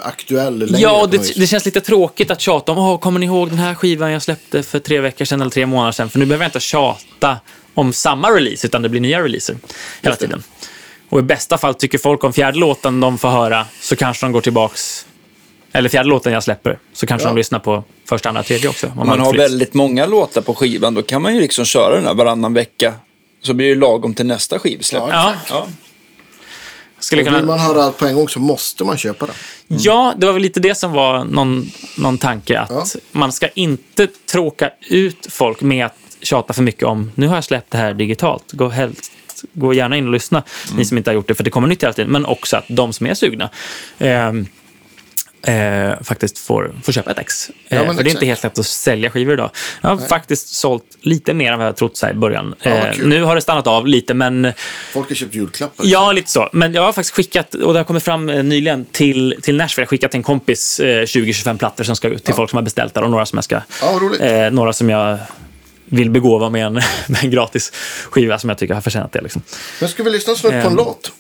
aktuell längre. Ja, det, det känns lite tråkigt att tjata om, Åh, kommer ni ihåg den här skivan jag släppte för tre veckor sedan eller tre månader sedan? För nu behöver jag inte tjata om samma release, utan det blir nya releaser hela tiden. Och i bästa fall tycker folk om fjärde låten de får höra, så kanske de går tillbaks, eller fjärde låten jag släpper, så kanske Ja. de lyssnar på första, andra, tredje också. Om Om man har vill. väldigt många låtar på skivan då kan man ju liksom köra den här varannan vecka. Så blir det lagom till nästa skivsläpp. Ja, Ja. Skulle Och kunna... vill man höra allt på en gång så måste man köpa den. Ja, det var väl lite det som var någon, någon tanke. Att Ja. man ska inte tråka ut folk med att tjata för mycket om nu har jag släppt det här digitalt. Gå, helst, gå gärna in och lyssna, ni som inte har gjort det, för det kommer nytt hela tiden. Men också att de som är sugna ehm, eh, faktiskt får, får köpa ett ex. Ja, Eh, för det är exakt. inte helt lätt att sälja skivor idag. Jag har faktiskt sålt lite mer än vad jag trott så här i början. Ja, Eh, nu har det stannat av lite, men Folk har köpt julklappar. Ja, lite så. Men jag har faktiskt skickat, och det har kommit fram eh, nyligen, till, till Nashville. Jag har skickat till en kompis eh, 20-25 plattor som ska ut till folk som har beställt där och några som jag ska... Ja. Eh, några som jag vill begåva med en, (laughs) med en gratis skiva som jag tycker har förtjänat det. Liksom. Men ska vi lyssna snart på en Ehm, låt?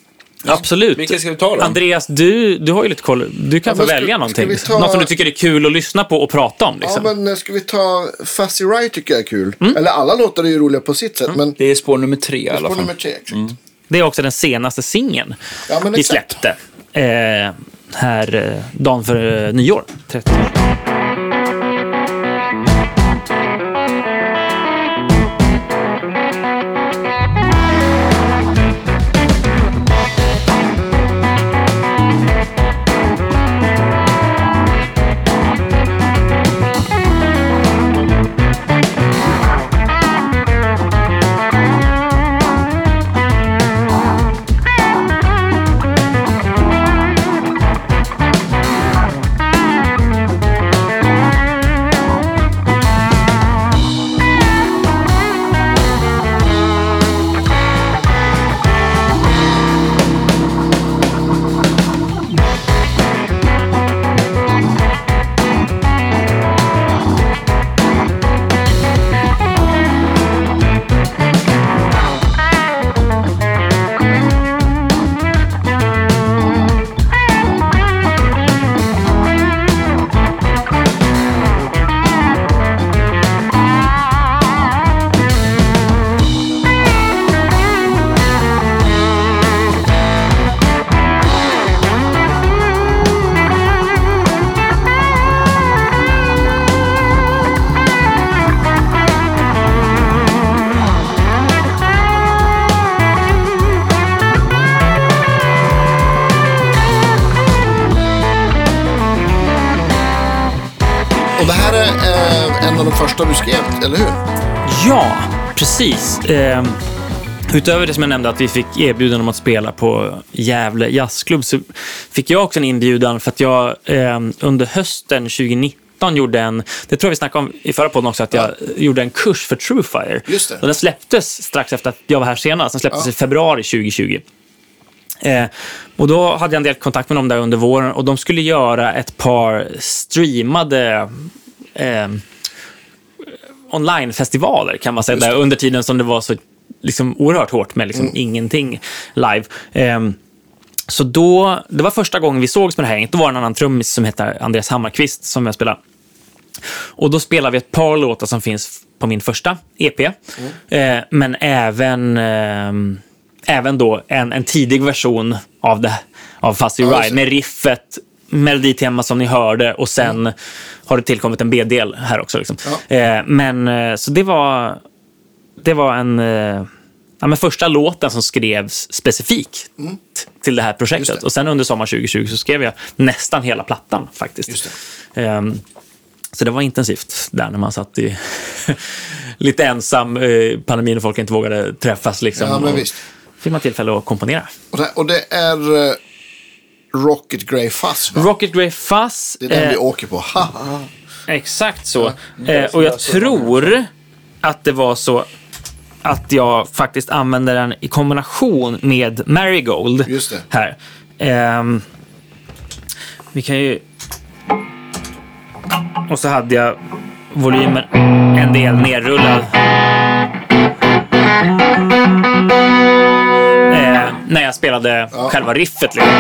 Absolut. Vilken ska vi ta då? Andreas, du, du har ju lite koll. Du kan Ja, få ska- välja någonting. ta- Något som du tycker är kul att lyssna på och prata om. Ja, Liksom. men eh, ska vi ta Fuzzy Ride tycker jag är kul. Mm. Eller alla låtar är ju roliga på sitt sätt. Men Det är spår nummer tre i alla fall. nummer tre, exakt. Det är också den senaste singeln Ja, vi släppte. Eh, här eh, dagen för eh, nyår. 30. Första du skrev, eller hur? Ja, precis. Eh, utöver det som jag nämnde att vi fick erbjudande om att spela på Gävle jazzklubb så fick jag också en inbjudan för att jag eh, under hösten 2019 gjorde en, det tror jag vi snackade om i förra podden också, att jag gjorde en kurs för Truefire. Just det. Och den släpptes strax efter att jag var här senast. Den släpptes Ja. i februari 2020. Eh, och då hade jag en del kontakt med dem där under våren och de skulle göra ett par streamade eh, onlinefestivaler kan man säga, där, under tiden som det var så liksom, oerhört hårt med liksom, ingenting live. Ehm, så då, det var första gången vi sågs med det här gänget. Då var det en annan trummis som heter Andreas Hammarkvist som jag spelar. Och då spelar vi ett par låtar som finns på min första EP. Eh, men även, ehm, även då en, en tidig version av, det, av Fuzzy Ride med riffet, meloditema som ni hörde och sen har det tillkommit en B-del här också. Liksom. Ja. Eh, men eh, så det var, det var en... Eh, ja, men första låten som skrevs specifikt till det här projektet. Det. Och sen under sommaren 2020 så skrev jag nästan hela plattan faktiskt. Just Ehm, så det var intensivt där när man satt i (laughs) lite ensam, eh, pandemin och folk inte vågade träffas. Liksom, Ja, men och visst. fick man tillfälle att komponera. Och det, och det är eh, Rocket Grey Fuzz, va? Rocket Grey Fuzz. Det är den eh, vi åker på. Ha, ha. Exakt så. Eh, och jag tror att det var så att jag faktiskt använde den i kombination med Marigold. Just det. Här. Ehm, vi kan ju... Och så hade jag volymen en del nerrullad. När jag spelade själva riffet. Liksom.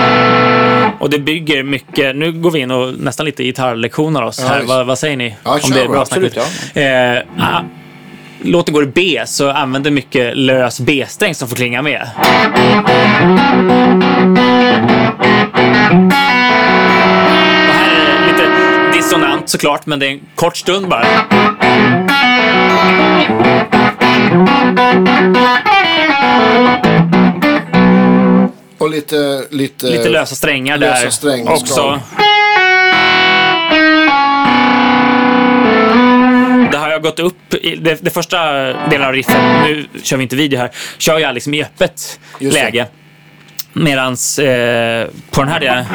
Och det bygger mycket... Nu går vi in och nästan lite gitarrlektioner oss här. visst. Vad, vad säger ni? Ja, om det är bra absolut, snack. Eh, ah, låten går i B, så använder mycket lös B-sträng som får klinga med. Och här är det lite dissonant såklart, men det är en kort stund bara. Och lite... Lite, Lite lösa strängar lösa där strängar, också. Det har jag gått upp i det, det första delen av riffet, nu kör vi inte video här, kör jag liksom i öppet Just läge. Medans eh, på den här delen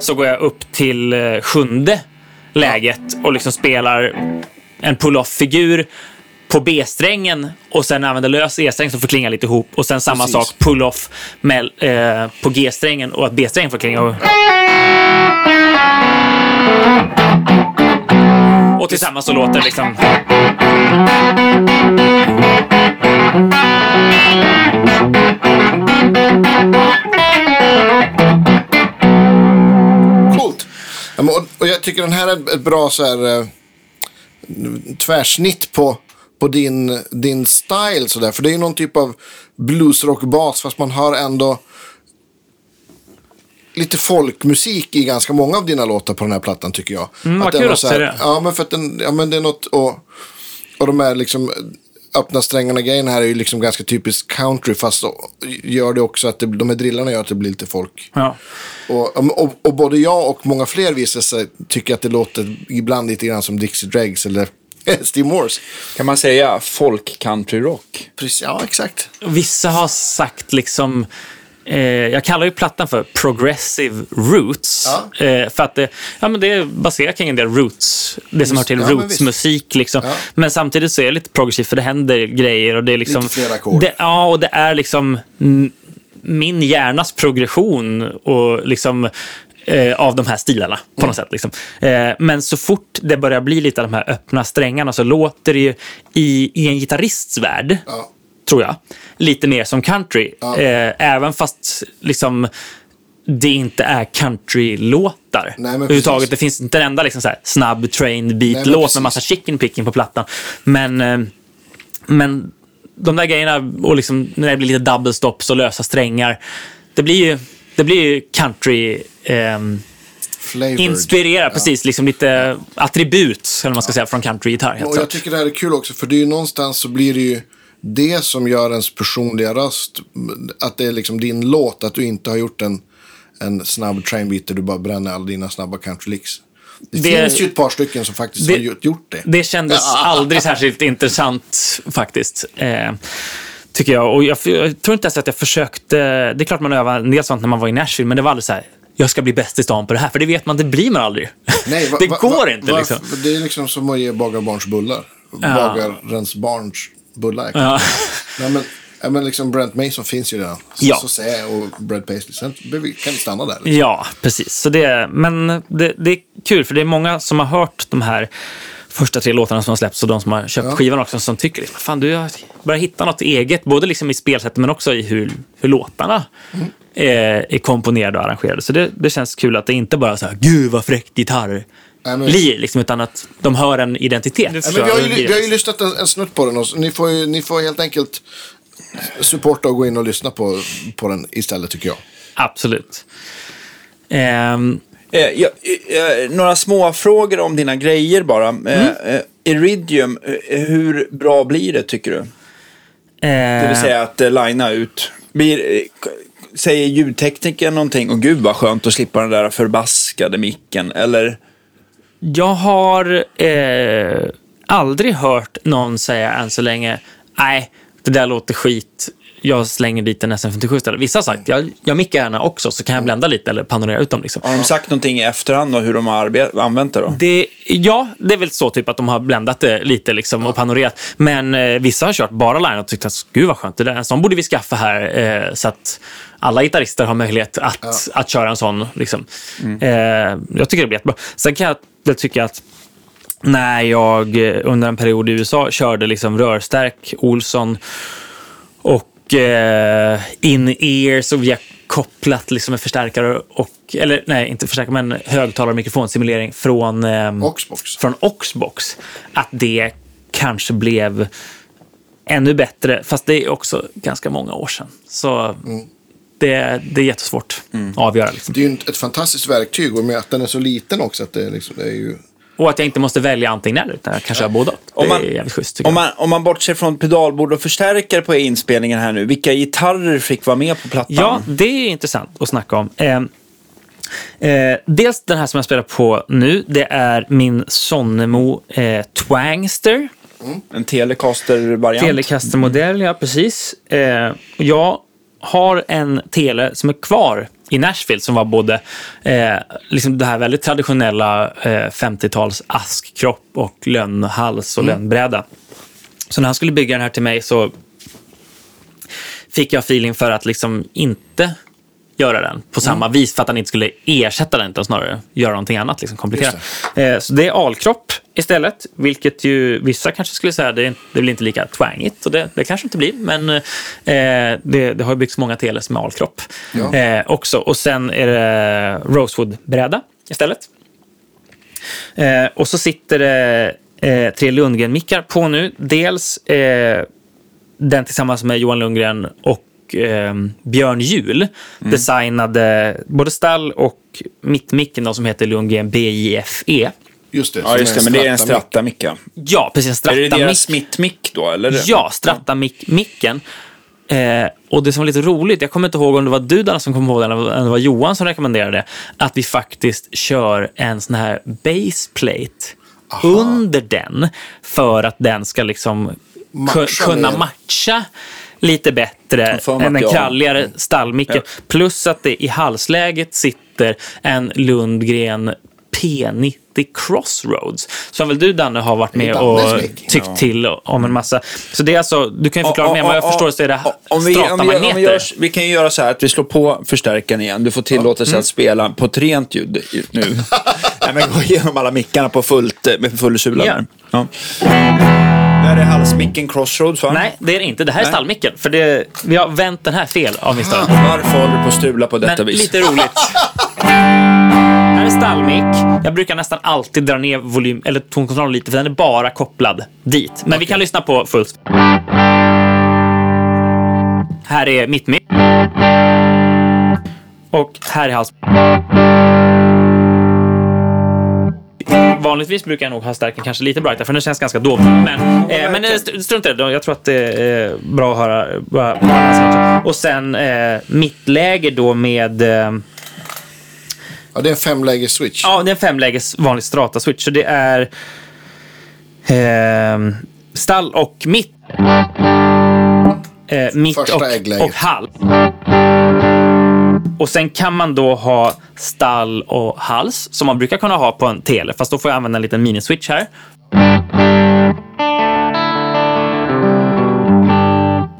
så går jag upp till eh, sjunde läget och liksom spelar en pull-off-figur på B-strängen och sen använder lös E-sträng som får klinga lite ihop och sen samma Precis. sak pull-off med, eh, på G-strängen och att B-strängen får klinga ihop. Och tillsammans så låter det liksom Coolt. Och jag tycker den här är ett bra så här, eh, tvärsnitt på, på din, din style. Så där. För det är ju någon typ av bluesrockbas fast man hör ändå lite folkmusik i ganska många av dina låtar på den här plattan tycker jag. Mm, vad den kul har att så här- se det. Ja, men för att den, ja, men det är något, och, och de är liksom öppna strängarna grejen här är ju liksom ganska typiskt country fast gör det också att det, de här drillarna gör att det blir lite folk. Ja. Och, och, och både jag och många fler visar sig tycker att det låter ibland lite grann som Dixie Dregs eller (laughs) Steve Morse. Kan man säga folk country rock? Precis, ja, exakt. Vissa har sagt liksom... Eh, jag kallar ju plattan för Progressive Roots. Ja. Eh, för att det, ja, men det är baserat kring en del roots. Det som hör till ja, men rootsmusik. Liksom. Ja. Men samtidigt så är det lite progressivt för det händer grejer. Och det är liksom, Lite fler ackord. det, Ja, och det är liksom min hjärnas progression och liksom, eh, av de här stilarna på Mm. något sätt. Liksom. Eh, men så fort det börjar bli lite av de här öppna strängarna så låter det ju i, i en gitarrists värld Ja. tror jag. Lite mer som country. Ja. Eh, även fast liksom det inte är countrylåtar. Överhuvudtaget. Det finns inte en enda liksom så här, snabb men beat-låt med massa chicken picking på plattan. Men, eh, men de där grejerna och liksom när det blir lite double stops och lösa strängar. Det blir ju, det blir ju country... ehm, Flavored. inspirera, precis. Liksom lite attribut, eller man ska säga, från countrygitarr. Och jag klart. tycker det här är kul också för det är ju någonstans så blir det ju det som gör ens personliga röst. Att det är liksom din låt, att du inte har gjort en, en snabb trainbeat där du bara bränner alla dina snabba countrylicks. Det, Det- finns ju ett par stycken som faktiskt det- har gjort- gjort det. Det kändes (laughs) aldrig särskilt intressant faktiskt. Eh, tycker jag. Och jag, jag tror inte ens att jag försökte... Det är klart man övade en del sånt när man var i Nashville, men det var aldrig så här. Jag ska bli bäst i stan på det här, för det vet man, det blir man aldrig. Nej, (laughs) va- det va- går va- inte varför- liksom. Det är liksom som att ge bagarbarns bullar. Ja. Bagarens barns bullar. Ja. Nej, men, ja, men liksom Brent Mason finns ju redan. Så, Ja. så säger och Brad Paisley. Sen kan vi stanna där. Liksom. Ja, precis. Så det, men det, det är kul, för det är många som har hört de här första tre låtarna som har släppts och de som har köpt Ja. skivan också som tycker liksom, fan du har börjat hitta något eget, både liksom i spelsättet men också i hur, hur låtarna Mm. Är, är komponerade och arrangerade. Så det, det känns kul att det inte bara är så här, gud vad fräckt gitarr Nej, men- lir, liksom, utan att de hör en identitet. Ja, men vi, har ju, vi har ju lyssnat en, en snutt på den och ni får, ju, ni får helt enkelt supporta och gå in och lyssna på, på den istället tycker jag. Absolut. Ehm, Eh, ja, eh, några små frågor om dina grejer bara. Eh, eh, Iridium, eh, hur bra blir det tycker du? Det vill säga att eh, linea ut. Blir, eh, säger ljudteknikern någonting? Och gud vad skönt att slippa den där förbaskade micken. Eller? Jag har eh, aldrig hört någon säga än så länge, nej, det där låter skit. Jag slänger dit en SM57 istället. Vissa har sagt, jag, jag mickar gärna också så kan jag blända lite eller panorera ut dem. Liksom. Har de sagt någonting i efterhand och hur de har använt det då? Det, ja, det är väl så typ att de har bländat det lite liksom, och panorerat. Men eh, vissa har kört bara line och tyckt att gud vad skönt, det där, en sån borde vi skaffa här eh, så att alla gitarrister har möjlighet att, att köra en sån. Liksom. Eh, jag tycker det blir jättebra. Sen kan jag väl tycka att när jag eh, under en period i USA körde liksom rörstärk Olsson och eh, in-ears och vi har kopplat liksom en förstärkare och, eller nej, inte förstärkare, men högtalare och mikrofonsimulering från, ehm, Oxbox. från Oxbox. Att det kanske blev ännu bättre, fast det är också ganska många år sedan. Så det, det är jättesvårt att avgöra. Liksom. Det är ju ett fantastiskt verktyg och med att den är så liten också. Att det, liksom, det är ju... Och att jag inte måste välja antingen eller, utan jag kan köra båda. Det Om man- är jävligt schysst Om man, om man bortser från pedalbord och förstärkare på inspelningen här nu, vilka gitarrer fick vara med på plattan? Ja, det är intressant att snacka om. Eh, eh, dels den här som jag spelar på nu, det är min Sonnemo eh, Twangster. En Telecaster-variant. Telecaster-modell, ja precis. Eh, jag har en tele som är kvar i Nashville som var både eh, liksom det här väldigt traditionella eh, 50-tals askkropp och lönnhals och lönnbräda. Så när han skulle bygga den här till mig så fick jag feeling för att liksom inte göra den på samma vis för att han inte skulle ersätta den utan snarare göra någonting annat, liksom komplettera. Eh, så det är alkropp istället, vilket ju vissa kanske skulle säga det, det blir inte lika twangigt och det, det kanske inte blir, men eh, det, det har byggts många TLS med alkropp Ja. eh, också. Och sen är det Rosewood-bräda istället. Eh, och så sitter det eh, tre Lundgren-mickar på nu. Dels eh, den tillsammans med Johan Lundgren och eh, Björn Juhl designade både stall och mittmicken som heter Lundgren BIFE. Just det. Ja, just det. Men det är en stratta-mick. stratta-mick, ja. Precis. En Är det deras Stratta-mick. mittmick då, eller? Ja, Stratta-micken. Eh, och det som var lite roligt, jag kommer inte ihåg om det var du Danne, som kom ihåg det eller om det var Johan som rekommenderade att vi faktiskt kör en sån här baseplate under den för att den ska liksom Matcha kunna mer. matcha lite bättre än den jag- kralligare stallmicken. Ja. Plus att det i halsläget sitter en Lundgren P90 Crossroads. Som väl du Danne har varit med och tyckt till om en massa. Så det är alltså, du kan ju förklara mer, men vad jag förstår så är det om vi, om vi, om vi, gör, vi kan ju göra så här att vi slår på förstärkaren igen. Du får tillåtelse Mm. att spela på ett rent ljud nu. (laughs) Nej, men gå igenom alla mickarna på fullt, eh, med full sula. Ja. Ja. Där är halsmicken Crossroads, va? Nej, det är det inte. Det här är Nej. stallmicken. För det, vi har vänt den här fel av misstag. Varför håller du på att strula på detta Men vis? lite roligt. (laughs) här är stallmick. Jag brukar nästan alltid dra ner volym eller tonkontrollen lite för den är bara kopplad dit. Men vi kan lyssna på fullt. Här är mitt mick. Och här är hals. Vanligtvis brukar jag nog ha stärken kanske lite brightare för den känns ganska dov. Men, eh, men eh, st- strunt i det. Jag tror att det är bra att höra. Bra, bra. Och sen eh, mittläge då med... Eh, Ja, det är en femläges switch. ja, det är en femläges vanlig strata switch. Så det är eh, stall och mitt. Eh, mitt Första och, äggläget. och hals. Och sen kan man då ha stall och hals som man brukar kunna ha på en tele. Fast då får jag använda en liten miniswitch här.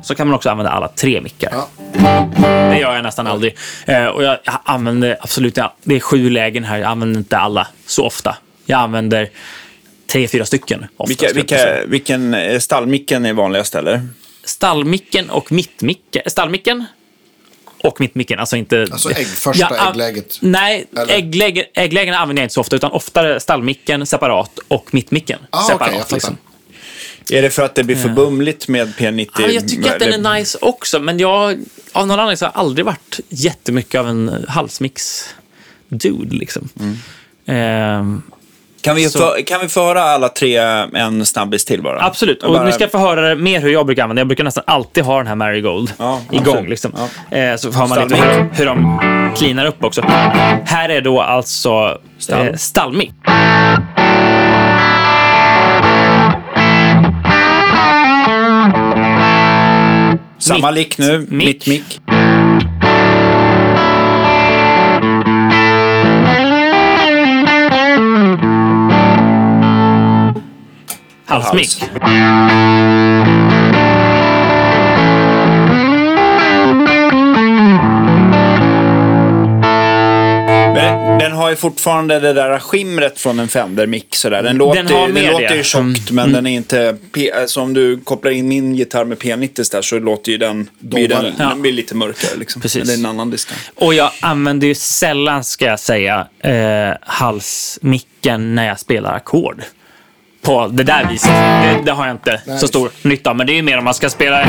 Så kan man också använda alla tre mickar. Ja. Det gör jag nästan aldrig. Eh, och jag, jag använder absolut, ja, det är sju lägen här. Jag använder inte alla så ofta. Jag använder tre, fyra stycken. Ofta, Vilka, jag vilka, vilken eh, stallmicken är vanligast, eller? Stallmicken och mittmicken. Stallmicken och mittmicken. Alltså inte... Alltså ägg- första Ja, äggläget. Nej, Eller? äggläge, ägglägen använder jag inte så ofta, utan oftare stallmicken separat och mittmicken Ah, separat. fattar. liksom. Är det för att det blir för bumligt med P90? Ja, jag tycker att den är nice också, men jag av någon anledning så har jag aldrig varit jättemycket av en halsmix-dude. Liksom. Mm. Ehm, Kan vi, Så- få, kan vi föra alla tre en snabbis till bara? absolut, och Bara- ni ska få höra mer hur jag brukar använda. Jag brukar nästan alltid ha den här Marigold Ja, igång. Liksom. Ja. Eh, så hör man lite hur, hur de cleanar upp också. Här är då alltså Stall. eh, stallmick. Samma lick nu, mitt mick. Halsmick. Men den har ju fortfarande det där skimret från en Fender-mick. sådär. Den låter, Den har den låter det. ju tjockt, men den är inte... P, alltså om du kopplar in min gitarr med P90 där så låter ju den... Blir den. Ja. den blir lite mörkare. Liksom. Precis. Eller en annan diskan. Och jag använder ju sällan, ska jag säga, eh, halsmicken när jag spelar ackord. På det där viset. Det, det har jag inte så stor nytta av. Men det är ju mer om man ska spela...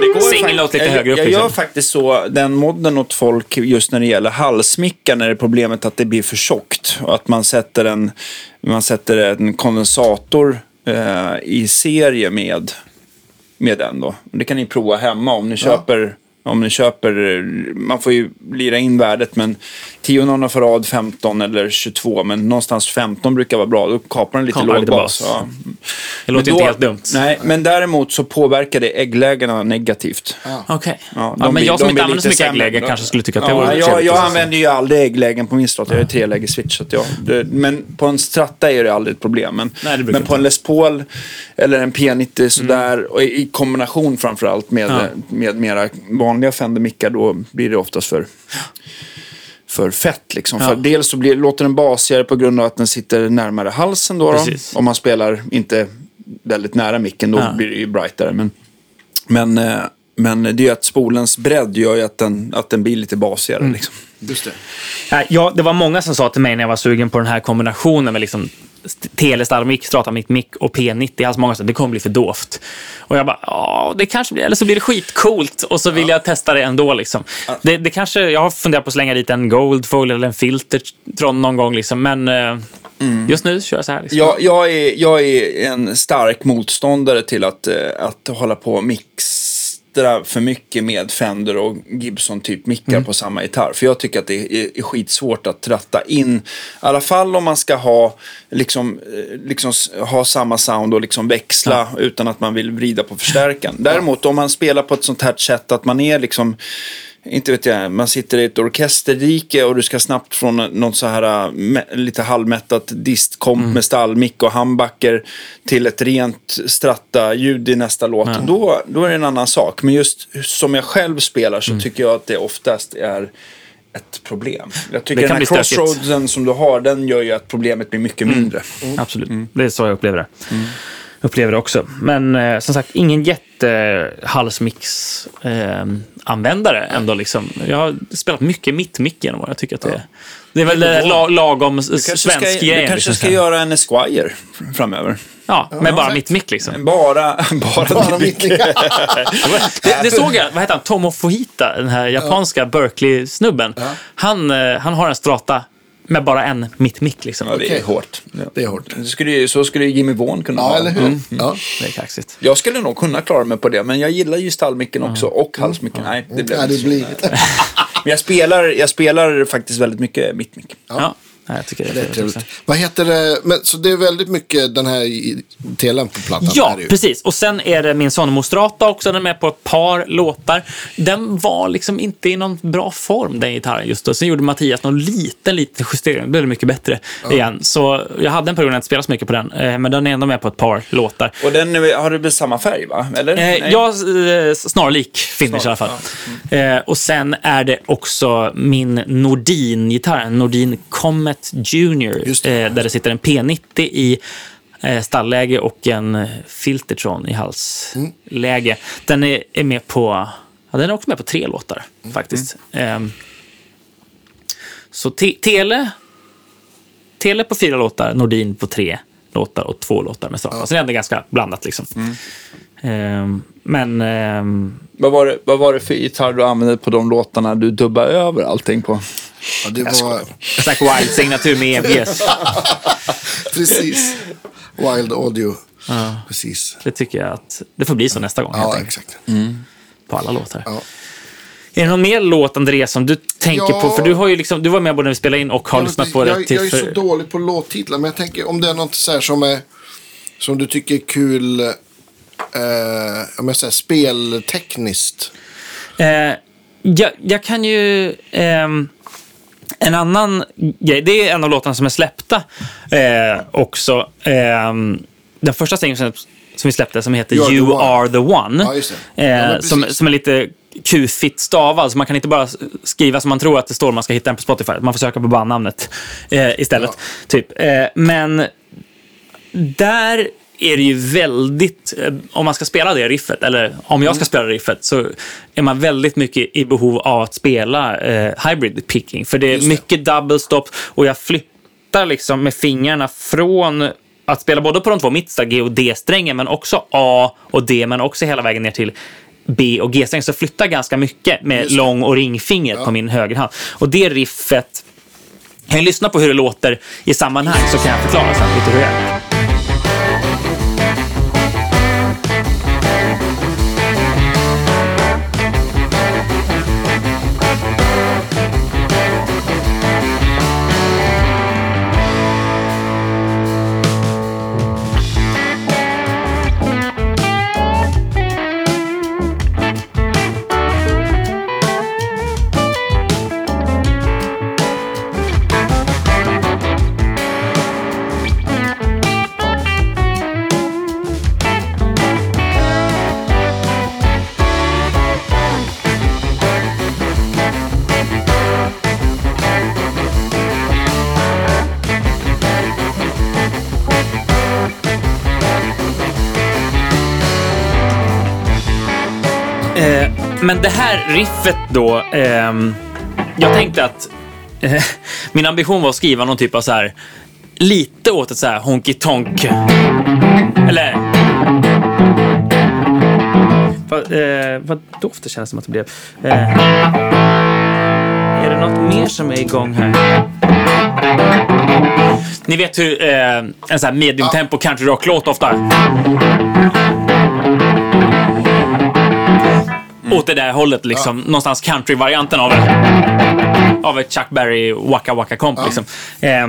Det går ju Singel fakt- låter lite jag, högre upp, Jag liksom. gör faktiskt så, den modden åt folk just när det gäller halsmickar, när det är problemet att det blir för tjockt. Och att man sätter en, man sätter en kondensator eh, i serie med, med den då. Det kan ni prova hemma om ni köper Om ni köper, man får ju lira in värdet, men 10 nonor för rad, 15 eller 22, men någonstans 15 brukar vara bra. Då kapar den lite Kapar låg lite bas. bas. Ja. Det låter Men inte då- helt dumt. Nej, men däremot så påverkar det ägglägena negativt. Okej. Ja, Ja, de men blir- jag som inte använder så mycket sämre. äggläge kanske skulle tycka att det Ja, vore jag, jag använder ju aldrig ägglägen på min strat. Jag är treläges-switch. Så jag, det, men på en stratta är det aldrig ett problem. Men, Nej, men på en Les Paul eller en P90 sådär, och i, kombination framförallt med, Ja. med mera vanliga Fender-mickar, då blir det oftast för för fett. Liksom. Ja. För dels så blir, låter den basigare på grund av att den sitter närmare halsen. Då, då. Om man spelar inte väldigt nära micken, då Ja. blir det ju brightare. Men, men, eh, men det är ju att spolens bredd gör ju att den, att den blir lite basigare. Mm. Liksom. Just det. Ja, det var många som sa till mig när jag var sugen på den här kombinationen med liksom telestarmick, strata mick och P90. Alltså många sa det kommer bli för dovt. Och jag bara, ja, det kanske blir, eller så blir det skitcoolt. Och så vill jag testa det ändå. Liksom. Det, det kanske, jag har funderat på att slänga dit en Goldfoil eller en Filtertron någon gång. Liksom. Men eh, just nu kör jag så här. Liksom. Jag, jag, är, jag är en stark motståndare till att, eh, att hålla på och mixtra för mycket med Fender och Gibson typ mickar Mm. på samma gitarr. För jag tycker att det är, är skitsvårt att tratta in. I alla fall om man ska ha, liksom, eh, liksom, ha samma sound och liksom växla utan att man vill vrida på förstärkaren. Däremot om man spelar på ett sånt här sätt att man är liksom inte vet jag, man sitter i ett orkesterrike och du ska snabbt från något så här äh, lite halvmättat distkomp Mm. med stallmick och handbacker till ett rent stratta-ljud i nästa låt. Då, då är det en annan sak. Men just som jag själv spelar så Mm. tycker jag att det oftast är ett problem. Jag tycker den här crossroadsen som du har, den gör ju att problemet blir mycket mindre. Absolut. Det är så jag upplever det. Upplever det också. Men eh, som sagt, ingen jätte-halsmix-användare ändå. Liksom. Jag har spelat mycket mitt-mick genom åren. Jag tycker att det, det är väl eh, la, lagom s- Du kanske svensk ska, grej. du kanske liksom. ska göra en Esquire framöver. Ja, med bara mitt-mick liksom. (laughs) Bara, bara, Bara mitt (laughs) Det, det såg jag, vad heter han, Tomo Fujita, den här japanska Berkeley-snubben. Han, eh, han har en strata med bara en mitt-mick liksom. Ja, det är Okej. hårt. Det är hårt. Det skulle, ju- så skulle ju Jimmy Vaughan kunna Ja, ha. eller hur? Ja. Det är kaxigt. Jag skulle nog kunna klara mig på det, men jag gillar ju stallmicken också och halsmicken. Nej, det blev Ja, inte det så. blir... (laughs) Men jag spelar, jag spelar faktiskt väldigt mycket mittmick. Ja. Ja, jag tycker det är, Det är trevligt trevligt. också. Vad heter det? Men, så det är väldigt mycket den här telen på plattan? Ja, är det ju. precis. Och sen är det min Sonemo Strata också. Den är med på ett par låtar. Den var liksom inte i någon bra form, den gitarren just då. Sen gjorde Mattias någon liten, liten justering. Då blev det mycket bättre igen. Så jag hade en period när jag inte spelade så mycket på den. eh, Men den är ändå med på ett par låtar. Och den har väl samma färg, va? Eller? Eh, Nej. ja, eh, snarlik finish i alla fall. Eh, och sen är det också min Nordin-gitarr, Nordin Comet Junior, Just det. eh, där det sitter en P90 i eh, stallläge och en Filtertron i halsläge. Den är, är med på, ja, den är också med på tre låtar faktiskt. Ehm, så te, Tele, Tele på fyra låtar, Nordin på tre låtar och två låtar med strata. Så det är ändå ganska blandat liksom. Ehm, men ehm, Vad, var det, vad var det för gitarr du använde på de låtarna du dubbade över allting på? Ja, det var Zack Wild-signatur med EBS. (laughs) precis. Wild Audio. Precis. Det tycker jag att det får bli så nästa gång. Ja, exakt. På alla låtar. Ja. Är det någon mer låt, Andreas, som du tänker Ja. på? För du, har ju liksom, du var med både när vi spelade in och har Ja, lyssnat på det. jag, till jag är för... så dålig på låttitlar, men jag tänker om det är något så här som, är, som du tycker är kul, eh, om jag säger speltekniskt. Eh, jag, jag kan ju... ehm, en annan grej, det är en av låtarna som är släppta eh, också. Ehm, den första singeln som, som vi släppte som heter You are the You one. are the one. Ja, det. Ja, eh, som, som är lite kufigt stavad. Så man kan inte bara skriva som man tror att det står. Man ska hitta den på Spotify. Man får söka på bandnamnet eh, istället. Ja. Typ. Eh, men där är det ju väldigt, eh, om man ska spela det riffet, eller om jag ska spela det riffet, så är man väldigt mycket i behov av att spela eh, hybrid picking. För det är mycket double stop och jag flyttar liksom med fingrarna från att spela både på de två mittsta, G och D-strängen, men också A och D, men också hela vägen ner till B och G-sträng. Så flyttar ganska mycket med lång och ringfingret på min högerhand. Och det riffet, kan jag lyssna på hur det låter i sammanhang så kan jag förklara sen lite hur det är. Här riffet då. ehm, jag tänkte att eh, min ambition var att skriva någon typ av så här lite åt ett så här honky tonk. Eller. Vad, eh, vad dofter känns det som att det blev. Eh, är det något mer som är igång här? Ni vet hur eh, en sån här medium tempo country rock låt ofta. Åt det där hållet liksom. Någonstans country-varianten av, av ett Chuck Berry Waka Waka Comp liksom. Eh,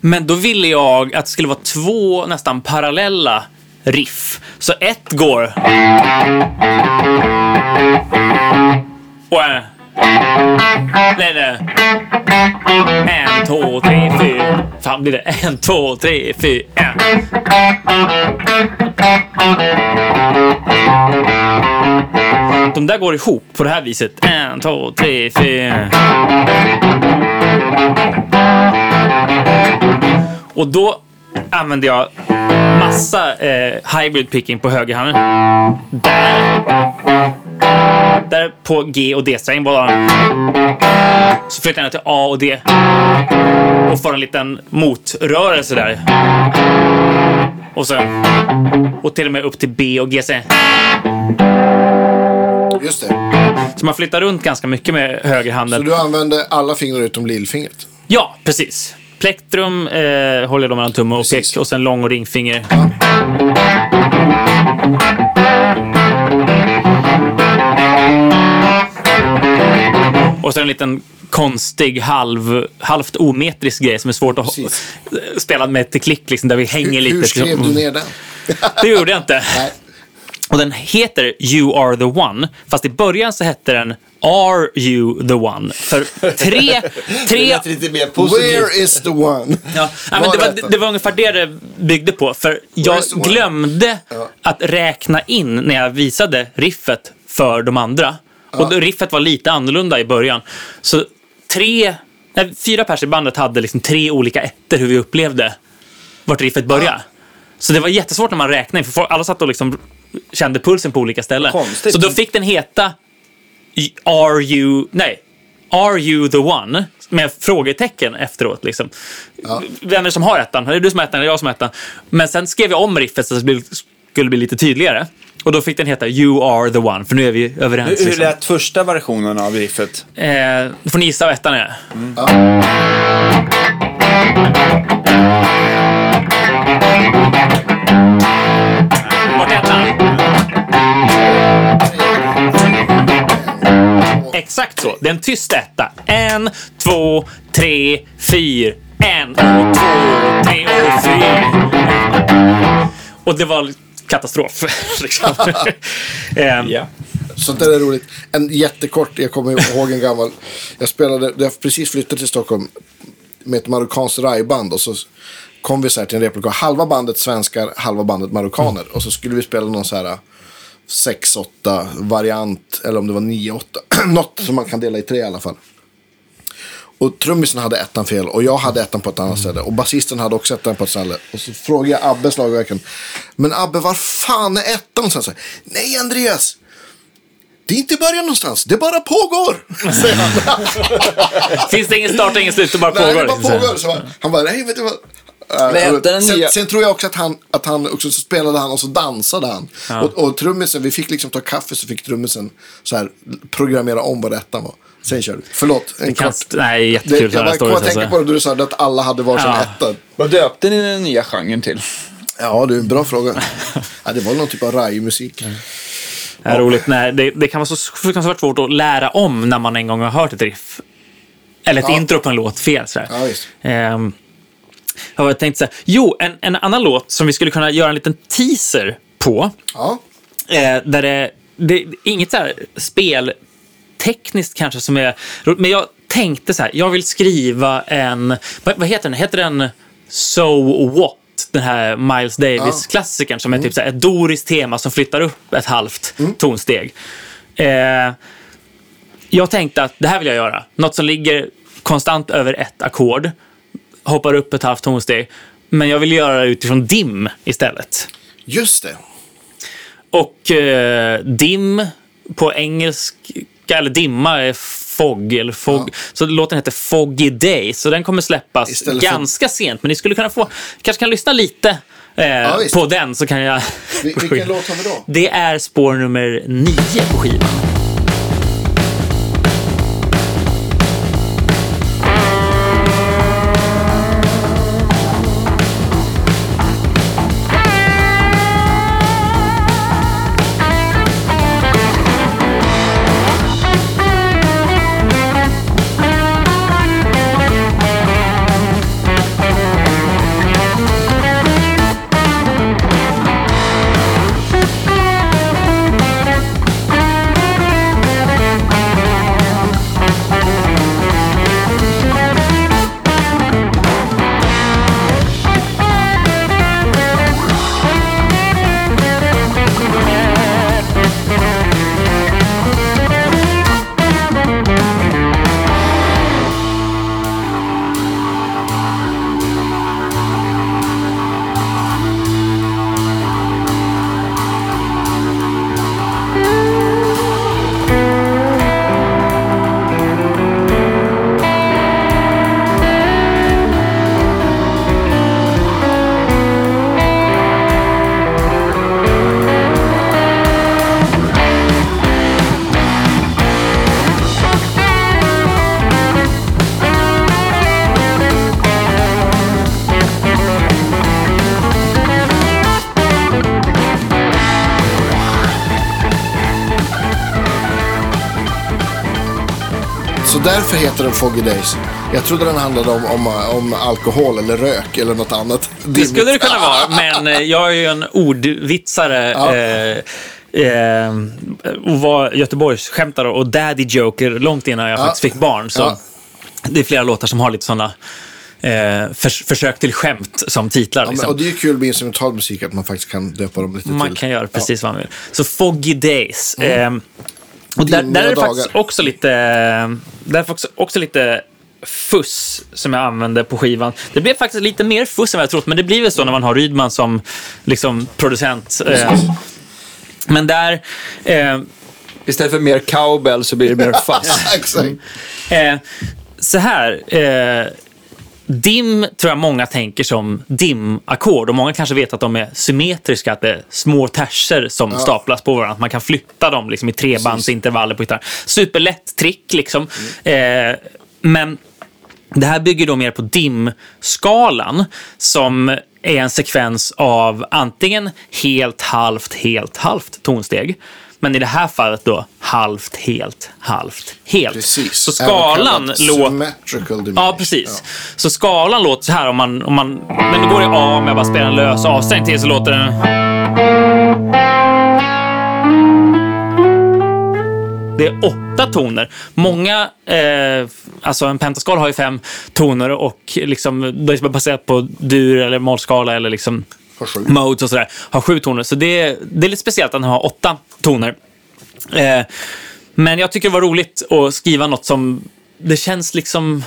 men då ville jag att det skulle vara två nästan parallella riff. Så ett går... Och en... Nej, nej. En, två, tre, fyra. Fan blir det? En, två, tre, fyra. En. De där går ihop på det här viset. En, två, tre, fyra. Och då använde jag massa eh, hybrid picking på högerhanden. Där. Där på G och D-sträng. Så flyttar jag till A och D. Och får en liten motrörelse där. Och sen. Och till och med upp till B och GC. Just det. Så man flyttar runt ganska mycket med högerhanden. Så du använde alla fingrar utom lillfingret? Ja, precis. Plektrum eh, håller jag mellan tumme och pek och sen lång och ringfinger. Och sen en liten konstig, halv, halvt ometrisk grej som är svårt att Precis. spela med till klick, liksom, där vi hänger lite. Hur skrev du ner den? Det gjorde jag inte. Nej. Och den heter You are the one. Fast i början så hette den Are you the one? För tre... (laughs) Det tre lät lite mer positivt. Where is the one? Ja, ja, men det, var, det var ungefär det det byggde på. För jag glömde Ja. att räkna in när jag visade riffet för de andra. Och då, riffet var lite annorlunda i början. Så tre, nej, fyra pers i bandet hade liksom tre olika ettor hur vi upplevde vart riffet började. Så det var jättesvårt när man räknade in, för alla satt och liksom kände pulsen på olika ställen. Konstigt. Så då fick den heta Are you... Nej. Are you the one? Med frågetecken efteråt. Liksom. Vem är det som har ettan? Är det du som har ettan eller jag som har ettan? Men sen skrev jag om riffet så att det skulle- bli lite tydligare. Och då fick den heta You are the one, för nu är vi överens. Hur, hur liksom. lät första versionen av riffet? Eh, då får ni gissa vad ettan är. Ettan? Exakt så. Det är en tyst etta. En, två, tre, fyra. En, och två, tre och fyra. Och det var katastrof. (laughs) liksom. Ehm, Ja. Sånt där är roligt. En jättekort, jag kommer ihåg en gammal. Jag spelade, jag precis flyttat till Stockholm med ett marockanskt rajband och så kom vi så här till en replokal. Halva bandet svenskar, halva bandet marockaner. Och så skulle vi spela någon så här 6-8 variant, eller om det var 9-8. (clears throat) Något som man kan dela i tre i alla fall. Och trummisen hade ettan fel och jag hade ettan på ett annat ställe. Och basisten hade också ettan på ett ställe. Och så frågade jag Abbe slagverken. Men Abbe, var fan är ettan? Så sa, Nej Andreas! Det är inte början någonstans, det bara pågår. (laughs) Säger han. Finns det ingen start och ingen slut, det bara Nej, pågår. det bara pågår. Så han bara, nej vet du vad. Den sen, sen tror jag också att han, att han också så spelade han och så dansade han. Och, och trummisen, vi fick liksom ta kaffe så fick trummisen så här programmera om vad ettan var. Sen kör du. Förlåt, en kort. nej, Det, jättekul jag sådana bara kom att tänka Alltså. på det då du sa att alla hade varsin Ja. etta. Vad döpte ni den nya genren till? Ja, det är en bra fråga. (laughs) ja, det var någon typ av rajmusik. Det är roligt. Nej, det, det kan vara så fruktansvärt svårt att lära om när man en gång har hört ett riff. Eller ett Ja. intro på en låt fel. Sådär. Ja, visst. Ehm, jag har tänkt så här. Jo, en, en annan låt som vi skulle kunna göra en liten teaser på. Ja, Eh, där det, det är inget så här speltekniskt kanske som är Men jag tänkte så här. Jag vill skriva en... Vad, vad heter den? Heter den So What? Den här Miles Davis-klassikern som är typ så ett doriskt tema som flyttar upp ett halvt tonsteg. Eh, jag tänkte att det här vill jag göra. Något som ligger konstant över ett ackord. Hoppar upp ett halvt tonsteg. Men jag vill göra det utifrån dim istället. just det. och eh, dim på engelska, eller dimma är fog, eller fog. Så låten heter Foggy Day, så den kommer släppas Istället för- ganska sent. Men ni skulle kunna få, kanske kan lyssna lite eh, visst. på den så kan jag... Vil- vilken (laughs) låt har vi då? Det är spår nummer nio på skivan. Därför heter den Foggy Days. Jag trodde den handlade om, om, om alkohol eller rök eller något annat. Det skulle det kunna vara, men eh, jag är ju en ordvitsare. Ja. Eh, eh, och var Göteborgsskämtare och daddy joker långt innan jag Ja. faktiskt fick barn. Så Ja. Det är flera låtar som har lite sådana eh, förs försök till skämt som titlar. Ja, men, liksom. och det är kul med instrumental musik att man faktiskt kan döpa dem lite Man till. kan göra precis vad man vill. Så Foggy Days. Eh, och där, där är det faktiskt också lite, där är faktiskt också lite fuss som jag använde på skivan. Det blev faktiskt lite mer fuss än vad jag trott, men det blir väl så när man har Rydman som liksom, producent. Eh, men där... Eh, Istället för mer cowbell så blir det mer. (laughs) Exakt. Eh, så här. Dim tror jag många tänker som dim-ackord och många kanske vet att de är symmetriska, att det är små terser som staplas på varandra. Att man kan flytta dem liksom, i trebandsintervaller på gitarr. Superlätt trick liksom. Eh, men det här bygger då mer på dim-skalan som är en sekvens av antingen helt, halvt, helt, halvt tonsteg. Men i det här fallet då halvt, helt, halvt, helt. Precis. Så skalan låter... Ja, precis. Så skalan låter så här om man... Om man men det går i A om jag bara spelar en lös A-sträng till så låter den... Det är åtta toner. Många, eh, alltså en pentaskal har ju fem toner och liksom, det är baserat på dur eller mollskala eller liksom. Modes och sådär, har sju toner. Så det, är- det är lite speciellt att den har åtta toner. Eh, men jag tycker det var roligt att skriva något som, det känns liksom,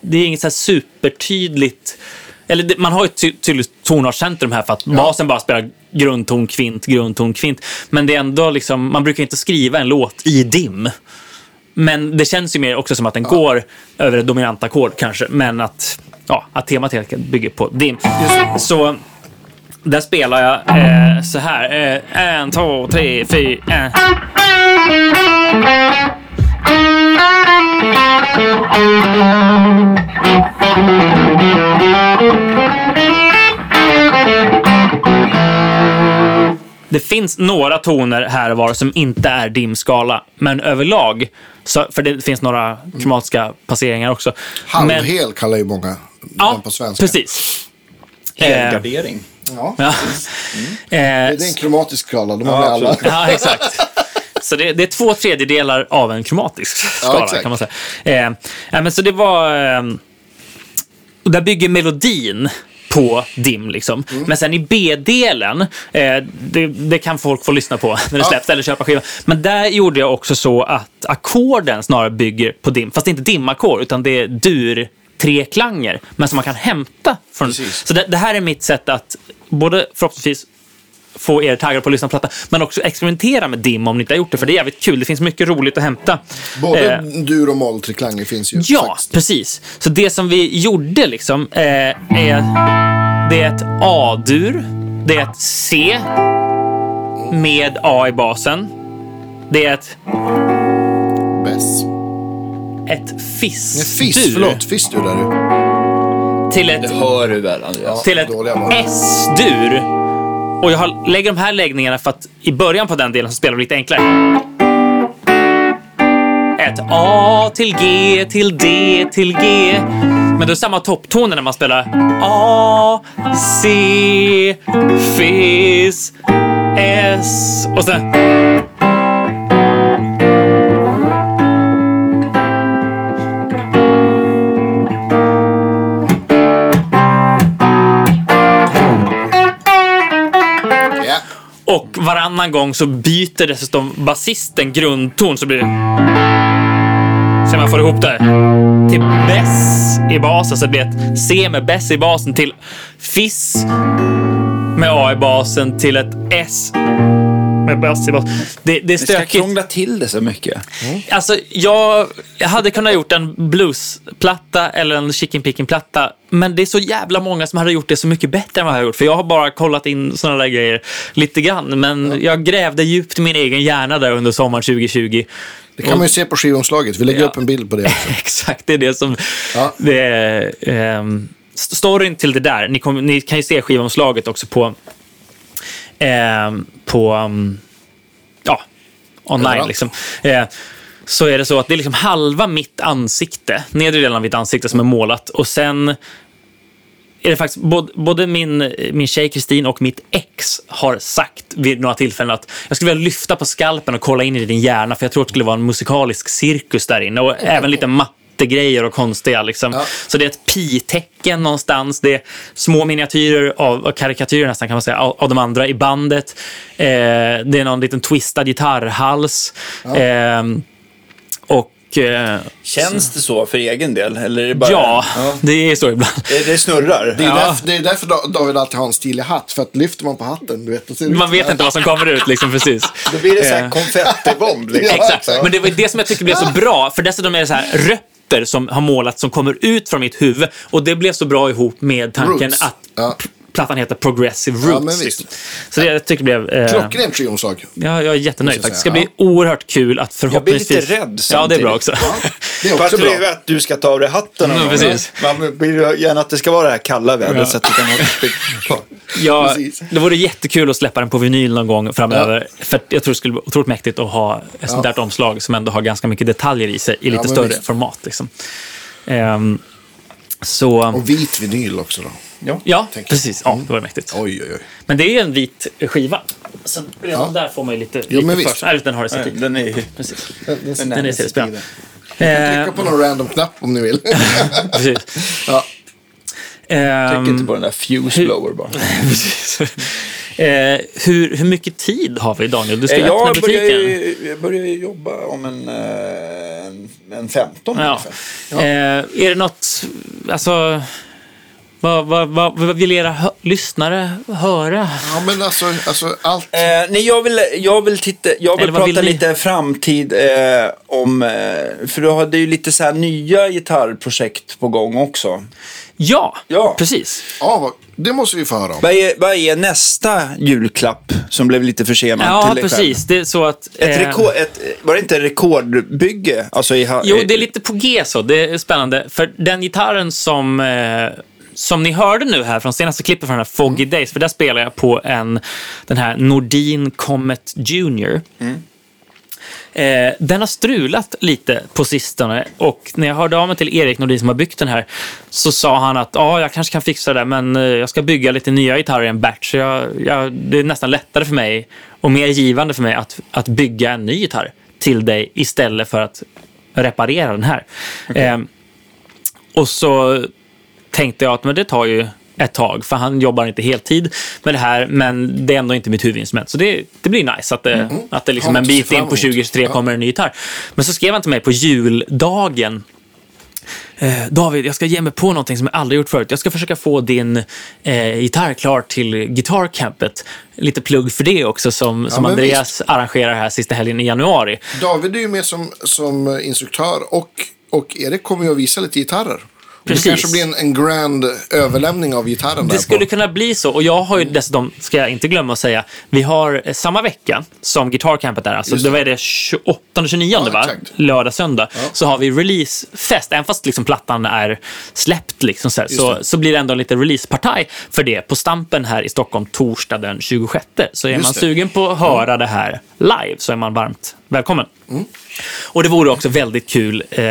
det är inget så supertydligt, eller det, man har ju ett ty- tydligt tonartscentrum här för att basen bara spelar grundton, kvint, grundton, kvint. Men det är ändå liksom, man brukar inte skriva en låt i dim. Men det känns ju mer också som att den går över ett dominant ackord kanske. Men att, ja, att temat helt enkelt bygger på dim. Så där spelar jag eh, så här. Eh, en, två, tre, fyra. Eh. Det finns några toner här och var som inte är dimskala, men överlag, så, för det finns några kromatiska passeringar också. Men, Halvhel kallar ju många ja, den på svenska. precis. Eh, Helgardering. Ja. ja. Det Eh, är en kromatisk skala, de har Ja, alla. Ja, exakt. Så det, det är två tredjedelar av en kromatisk skala, exakt. kan man säga. Eh, ja, men så det var... Eh, där bygger melodin på dim. Liksom. Mm. Men sen i B-delen, eh, det, det kan folk få lyssna på när det Ja. släpps eller köpa skivan. Men där gjorde jag också så att ackorden snarare bygger på dim. Fast det är inte dimackord, utan det är dur tre klanger men som man kan hämta från... Precis. Så det, det här är mitt sätt att både förhoppningsvis få er taggade på att lyssna på platta. Men också experimentera med dim om ni inte har gjort det, för det är jävligt kul. Det finns mycket roligt att hämta. Både Eh, dur och moll triklanger finns ju. Ja, faktiskt. precis. Så det som vi gjorde liksom eh, är, det är ett A-dur, det är ett C med A i basen. Det är ett, Bäst. Ett Nej, fiss-dur Fiss, förlåt. Fiss du där du. till ett Det hör du väl, Andreas? till ett dåliga val. S-dur. Och jag har, lägger de här läggningarna för att i början på den delen så spelar vi lite enklare. Ett A till G till D till G. Men det är samma topptoner när man spelar A, C, Fis, S och sen... Och varannan gång så byter dessutom basisten grundton så blir det... Så man får ihop det. Till bess i basen så det blir ett C med bess i basen till fiss med A i basen till ett S i basen. Det, det är Ni ska stökigt. krångla till det så mycket. Alltså, jag, jag hade kunnat gjort en bluesplatta eller en chicken picking platta men det är så jävla många som hade gjort det så mycket bättre än vad jag har gjort. För jag har bara kollat in sådana där grejer lite grann. Men jag grävde djupt i min egen hjärna där under sommaren 2020. Det kan man ju se på skivomslaget. Vi lägger Ja. upp en bild på det också. (laughs) Exakt, det är det som... Ja. Det är, st- storyn till det där, ni, kommer- ni kan ju se skivomslaget också på... ehm, på... um, ja, online liksom. Eh, så är det så att det är liksom halva mitt ansikte, nedre delen av mitt ansikte som är målat. Och sen är det faktiskt både, både min, min tjej Kristin och mitt ex har sagt vid några tillfällen att jag skulle vilja lyfta på skalpen och kolla in i din hjärna för jag tror att det skulle vara en musikalisk cirkus där inne. Och även lite mattegrejer och konstiga. Liksom. Ja. Så det är ett pi-tecken någonstans. Det är små miniatyrer av, karikatyrer nästan kan man säga, av, av de andra i bandet. Eh, det är någon liten twistad gitarrhals. Eh, och eh, Känns det så för egen del? Eller är det bara... ja, det är så ibland. Det, det snurrar. Det är, Ja. därför, det är därför Da- David alltid har en stilig hatt. För att lyfter man på hatten, du vet. Man vet inte vad som kommer ut liksom precis. Då blir det så här Eh. konfettibomb. Liksom. (laughs) Ja, Exakt. Men det var det som jag tyckte blev så bra. För dessutom är det så här rötter som har målats som kommer ut från mitt huvud. Och det blev så bra ihop med tanken Roots. att Ja. Plattan heter Progressive Roots. Ja, men visst. Så det jag tycker blev... Eh, Klockrent skivomslag. ja, jag är jättenöjd jag faktiskt. Det ska bli oerhört kul att förhoppningsvis... lite rädd Ja, det är bra samtidigt. också. Det är För också att du bra. att du ska ta av dig hatten Mm, precis. Man vill ju gärna att det ska vara det här kalla vädret så att du kan ha Ja, Precis. det vore jättekul att släppa den på vinyl någon gång framöver. För att jag tror det skulle vara otroligt mäktigt att ha ett sånt där omslag som ändå har ganska mycket detaljer i sig i lite större visst. format. Liksom. Ehm, så... Och vit vinyl också då. Ja, jag. precis. Ja, det var mäktigt. Oj, oj, oj. Men det är ju en vit skiva. Så redan Ja. där får man ju lite, Jo, lite men för visst. sig. Nej, den har det i. Den är Precis. Den, den, Den är CD-spelad. Trycka Eh, på någon random knapp om ni vill. (laughs) precis. (laughs) ja. Ehm, Tryck inte på den där fuse hur- blower bara. (laughs) Eh, hur, hur mycket tid har vi, Daniel? Du ska Eh, öppna Jag börjar, butiken. ju, jag börjar ju jobba om en, eh, en, en 15 Ja. ungefär. Eh, är det något, alltså, vad, vad, vad, vad vill era hö- lyssnare höra? ja, men alltså, alltså allt. Eh, nej, jag vill, jag vill, titta, jag vill Eller prata vill lite framtid eh, om... Eh, för du hade ju lite så här nya gitarrprojekt på gång också. Ja, Ja. precis. Ja, det måste vi få höra om. Vad är, vad är nästa julklapp som blev lite försenad Ja, till precis. Det är så att... Ett eh, rekord, ett, var det inte rekordbygge? Alltså i, Jo, det är lite på G så. Det är spännande. För den gitarren som, eh, som ni hörde nu här från senaste klippet från den här Foggy Days, för där spelar jag på en, den här Nordin Comet Junior. Eh, den har strulat lite på sistone och när jag hörde av mig till Erik Nordin som har byggt den här så sa han att ja, jag kanske kan fixa det men eh, jag ska bygga lite nya gitarrer i en batch så jag, jag, det är nästan lättare för mig och mer givande för mig att, att bygga en ny gitarr till dig istället för att reparera den här. Eh, och så tänkte jag att men det tar ju ett tag, för han jobbar inte heltid med det här, men det är ändå inte mitt huvudinstrument. Så det, det blir nice att det, att det liksom en bit in på emot. 2023 Ja. kommer en ny gitarr. Men så skrev han till mig på juldagen eh, David, jag ska ge mig på någonting som jag aldrig gjort förut. Jag ska försöka få din eh, gitarr klar till gitarrcampet. Lite plugg för det också som, som men Andreas arrangerar här sista helgen i januari. David är ju med som, som instruktör och, och Erik kommer ju att visa lite gitarrer. Precis. Det kanske blir en, en grand överlämning av gitarren där Det skulle på. kunna bli så. Och jag har ju dessutom, ska jag inte glömma att säga, vi har eh, samma vecka som Guitarcampet är, alltså Just det var det 28 och 29 Ja, va? exakt. Lördag, söndag. Så har vi releasefest, även fast liksom plattan är släppt liksom så, så, så blir det ändå lite releasepartaj för det på Stampen här i Stockholm torsdag den 26. Så är Just man det. sugen på att höra det här live så är man varmt välkommen. Mm. Och det vore också väldigt kul eh,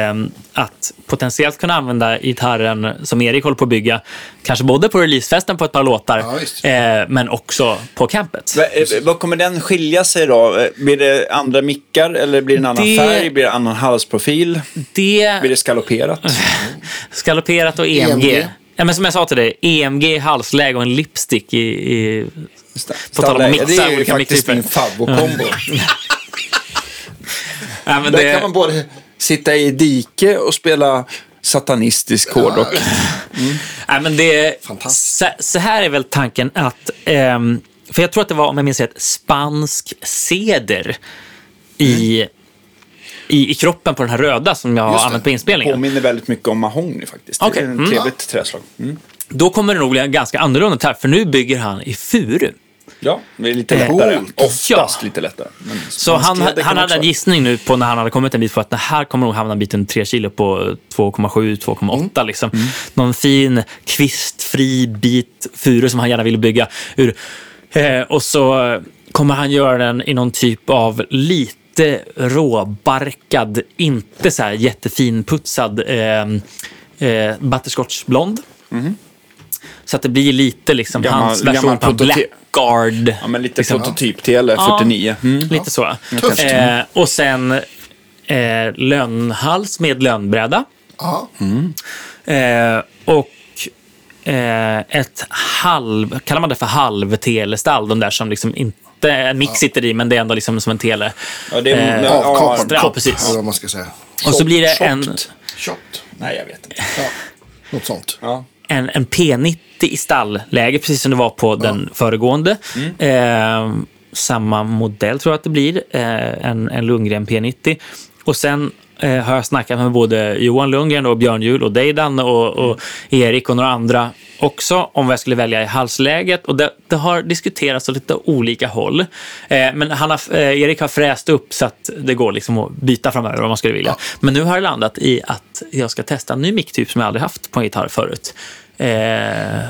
att potentiellt kunna använda gitarren som Erik håller på att bygga, kanske både på releasefesten på ett par låtar, Ja, eh, men också på campet. Eh, Vad kommer den skilja sig då? Eh, Blir det andra mickar eller blir det en annan Det- färg? Blir det annan halsprofil? Det Blir det skaloperat? (laughs) skalloperat och EMG. EMG. Ja, men som jag sa till dig, EMG, halsläge och en lipstick i... i På tal om att mixa Det är ju olika faktiskt micktyper. min favvokombo. (laughs) men Där det, kan man både sitta i dike och spela satanistisk hårdrock. Ja, men det, Fantastiskt. så, här är väl tanken att, ehm, för jag tror att det var, om jag minns rätt, spansk ceder i, i, i kroppen på den här röda som jag har använt på inspelningen. Påminner väldigt mycket om mahogny faktiskt. Okej. Det är ett Mm. trevligt träslag. Mm. Då kommer det nog bli ganska annorlunda här, för nu bygger han i furu. Ja, det är lite Eh, lättare. coolt. Oftast Ja. lite lättare. Så han, han hade en gissning nu på när han hade kommit en bit på att det här kommer nog hamna en biten 3 kilo på 2,7-2,8. Liksom. Mm. Någon fin kvistfri bit furu som han gärna ville bygga ur. Eh, och så kommer han göra den i någon typ av lite råbarkad, inte så här jättefinputsad eh, eh, butterscotchblond. Så att det blir lite liksom Gammal- hans version på prototyp. Blackguard. Ja, men lite liksom. prototyp-tele, Ja. 49. Mm. Lite så. Eh, och sen eh, lönnhals med lönnbräda. Ja. Eh, och eh, ett halv, kallar man det för halvtelestall? De där som liksom inte en mick sitter i, men det är ändå liksom som en tele. Ja, det är, Eh, ja, Avkapad ja, kopp, precis. eller vad man ska säga. Och så blir det en, Shot. Nej, jag vet inte. Ja. Något sånt. Ja. En, en P90 i stallläge, precis som det var på den föregående. Eh, samma modell tror jag att det blir, eh, en, en Lundgren P90. Och sen eh, har jag snackat med både Johan Lundgren och Björn Juhl och dig Danne och, och Erik och några andra också om vad jag skulle välja i halsläget. Och det, det har diskuterats åt lite olika håll. Eh, men han har, eh, Erik har fräst upp så att det går liksom att byta framöver om man skulle vilja. Men nu har det landat i att jag ska testa en ny micktyp som jag aldrig haft på en gitarr förut. Eh,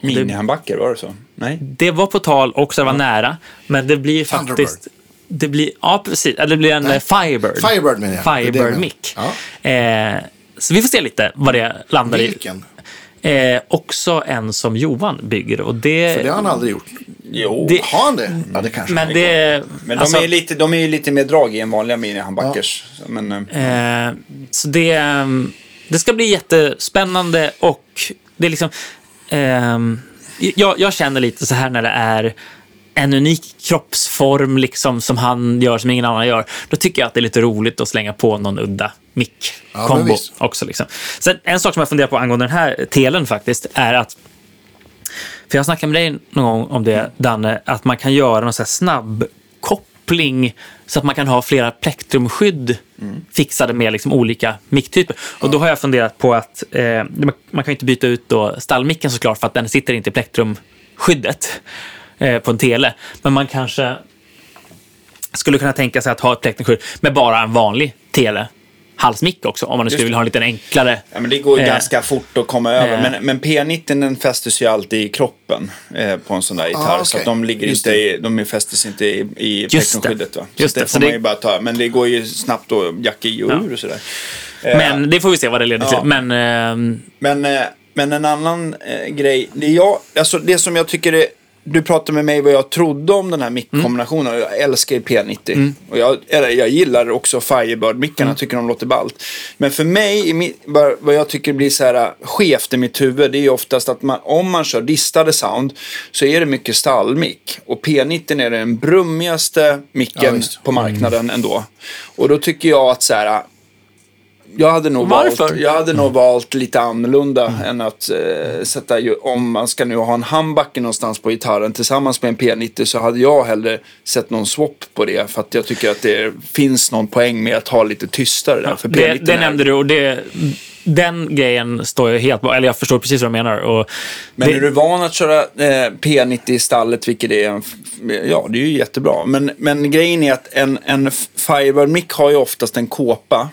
Minihandbacker, var det så? Nej? det var på tal också, det var nära. Men det blir faktiskt... Det blir, ja, precis. Ja, Det blir en eh, Firebird. Firebird menar jag. Det är det jag Firebird menar. mick. Ja. Eh, så vi får se lite vad det landar Vilken? i. Eh, också en som Johan bygger. Och det, För det har han aldrig gjort. Jo. Det- Har han det? Ja, det kanske men han det... Men alltså, de, är lite, de är ju lite mer drag i än vanliga minihandbackers. Men, eh, Eh, så det, ehm, det ska bli jättespännande och det är liksom... ehm, jag, jag känner lite så här när det är en unik kroppsform liksom, som han gör som ingen annan gör. Då tycker jag att det är lite roligt att slänga på någon udda Ja, mick-kombo visst. också. Liksom. Sen, en sak som jag funderar på angående den här telen faktiskt är att för jag snackade med dig någon gång om det, Danne, att man kan göra någon så här snabb koppling så att man kan ha flera plektrumskydd fixade med liksom olika micktyper. Och då har jag funderat på att eh, man, man kan ju inte byta ut då stallmicken såklart för att den sitter inte i plektrumskyddet eh, på en tele. Men man kanske skulle kunna tänka sig att ha ett plektrumskydd med bara en vanlig tele halsmick också, om man nu skulle vilja ha en liten enklare. ja, men det går ju Eh, ganska fort att komma över. eh. Men, men P90 den fästes ju alltid i kroppen eh, på en sån där gitarr. Ah, Så okej. att de, ligger Just inte i, de fästes inte i, i Just det. plektrumskyddet. Va? Just så det, det så får det- man ju bara ta. Men det går ju snabbt att jacka i och ur och sådär. Eh, Men det får vi se vad det leder Ja. till. Men ehm, Men, eh, men en annan eh, grej, det, jag, alltså det som jag tycker är, du pratade med mig vad jag trodde om den här mickkombinationen. och Jag älskar ju P90. Och jag, jag gillar också Firebird-mickarna, tycker de låter ballt. Men för mig, vad jag tycker blir så här äh, skevt i mitt huvud, det är ju oftast att man, om man kör distade sound så är det mycket stallmick. Och P90 är den brummigaste Ja, micken visst. på marknaden ändå. Och då tycker jag att så här, jag hade nog Varför? valt, jag hade nog valt lite annorlunda än att eh, sätta, ju- om man ska nu ha en handbacke någonstans på gitarren tillsammans med en P90 så hade jag hellre sett någon swap på det för att jag tycker att det finns någon poäng med att ha lite tystare där. För Det, P90 det är- nämnde du och det, den grejen står jag helt på. Eller jag förstår precis vad du menar. Och Men det, är du van att köra eh, P90 i stallet, vilket är en, ja det är ju jättebra. Men, men grejen är att en, en Firebird mick har ju oftast en kåpa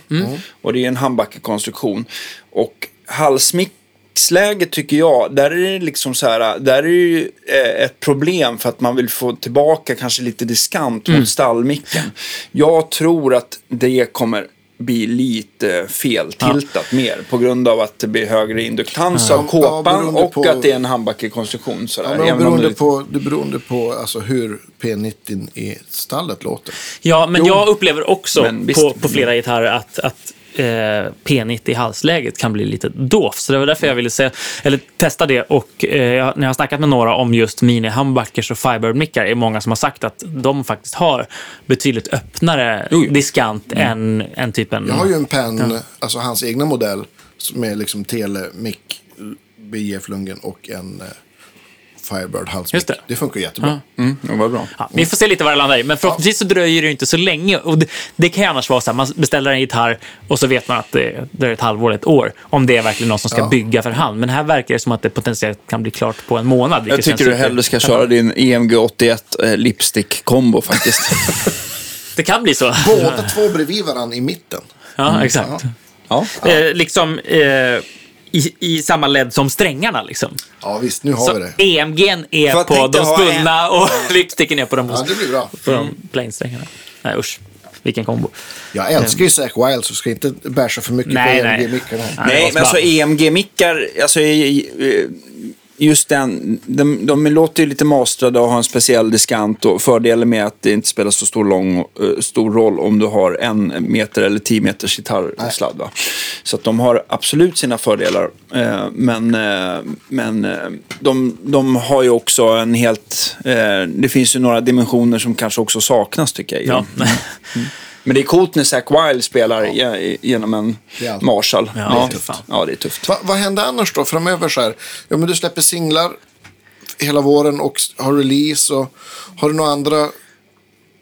och det är en handbackekonstruktion. Och halsmicksläget tycker jag, där är det liksom så här, där är det ju eh, ett problem för att man vill få tillbaka kanske lite diskant mot stallmicken. Jag tror att det kommer bli lite feltiltat mer på grund av att det blir högre induktans av Ja, kåpan beroende och på- att det är en handbackekonstruktion. sådär. Ja, beroende det- på, det beror på alltså, hur P90 i stallet låter. ja, men Jo. jag upplever också Men visst. på, på flera gitarrer att, att eh, P90 i halsläget kan bli lite dovt. Så det var därför jag ville se, eller testa det. Och eh, när jag har snackat med några om just mini-humbuckers och Firebird-mickar är många som har sagt att de faktiskt har betydligt öppnare diskant än, än typ en... Jag har ju en pen, alltså hans egna modell, som är liksom telemick, BF Lundgren och en eh, Firebird halsmick. Just det. det funkar jättebra. Mm, det var bra. Ja, vi får se lite vad det landar i, men förhoppningsvis så dröjer det inte så länge. Och det, det kan ju annars vara så här, man beställer en gitarr och så vet man att det, är ett halvår, ett år. Om det är verkligen någon som ska Ja. bygga för hand. Men här verkar det som att det potentiellt kan bli klart på en månad. Jag tycker du hellre ska köra din EMG 81 eh, lipstick-kombo faktiskt. (laughs) Det kan bli så. Båda två bredvid varandra i mitten. Ja, exakt. ja. Eh, liksom eh, i, i samma led som strängarna. Liksom. Ja visst, nu har Så vi det. EMG'n är på de ha spunna och (laughs) lipsticken är på de, Ja, det blir bra. på de plain-strängarna. Nej, usch. Vilken kombo. Jag älskar ju Zack Wild så ska inte basha för mycket Nej, på nej. EMG-mickarna. Nej, Nej, var men alltså. EMG-mickar, alltså just den, de, de låter ju lite mastrade och har en speciell diskant och fördelen med att det inte spelar så stor, lång, eh, stor roll om du har en meter eller tio meters gitarrsladd. Så att de har absolut sina fördelar. Eh, Men, eh, men de, de har ju också en helt... eh, Det finns ju några dimensioner som kanske också saknas tycker jag. Ja. dem. (laughs) Men det är coolt när Zack Wild spelar ge- genom en allt. Marshall. Ja, Ja, det är fan. ja, det är tufft. Va, vad händer annars då framöver så här? Ja men du släpper singlar hela våren och har release och har du några andra,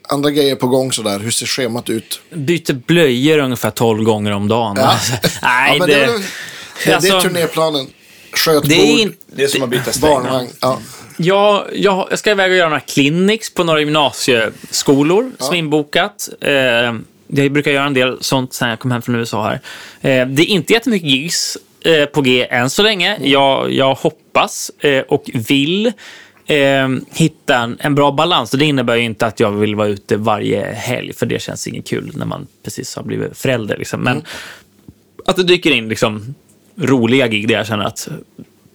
andra grejer på gång sådär? Hur ser schemat ut? Byter blöjor ungefär 12 gånger om dagen. Ja. (laughs) Nej, ja, men det, det, är det, det alltså, är turnéplanen. Skötbord, det är inte... Det är som att byta barnvagn. Ja. Jag, jag, jag ska iväg och göra några clinics på några gymnasieskolor som är inbokat. Eh, jag brukar göra en del sånt sen jag kom hem från USA här. Eh, det är inte jättemycket gigs eh, på G än så länge. Jag, jag hoppas eh, och vill eh, hitta en, en bra balans. Och det innebär ju inte att jag vill vara ute varje helg, för det känns inget kul när man precis har blivit förälder. Liksom. Men att det dyker in liksom, roliga gig där jag känner att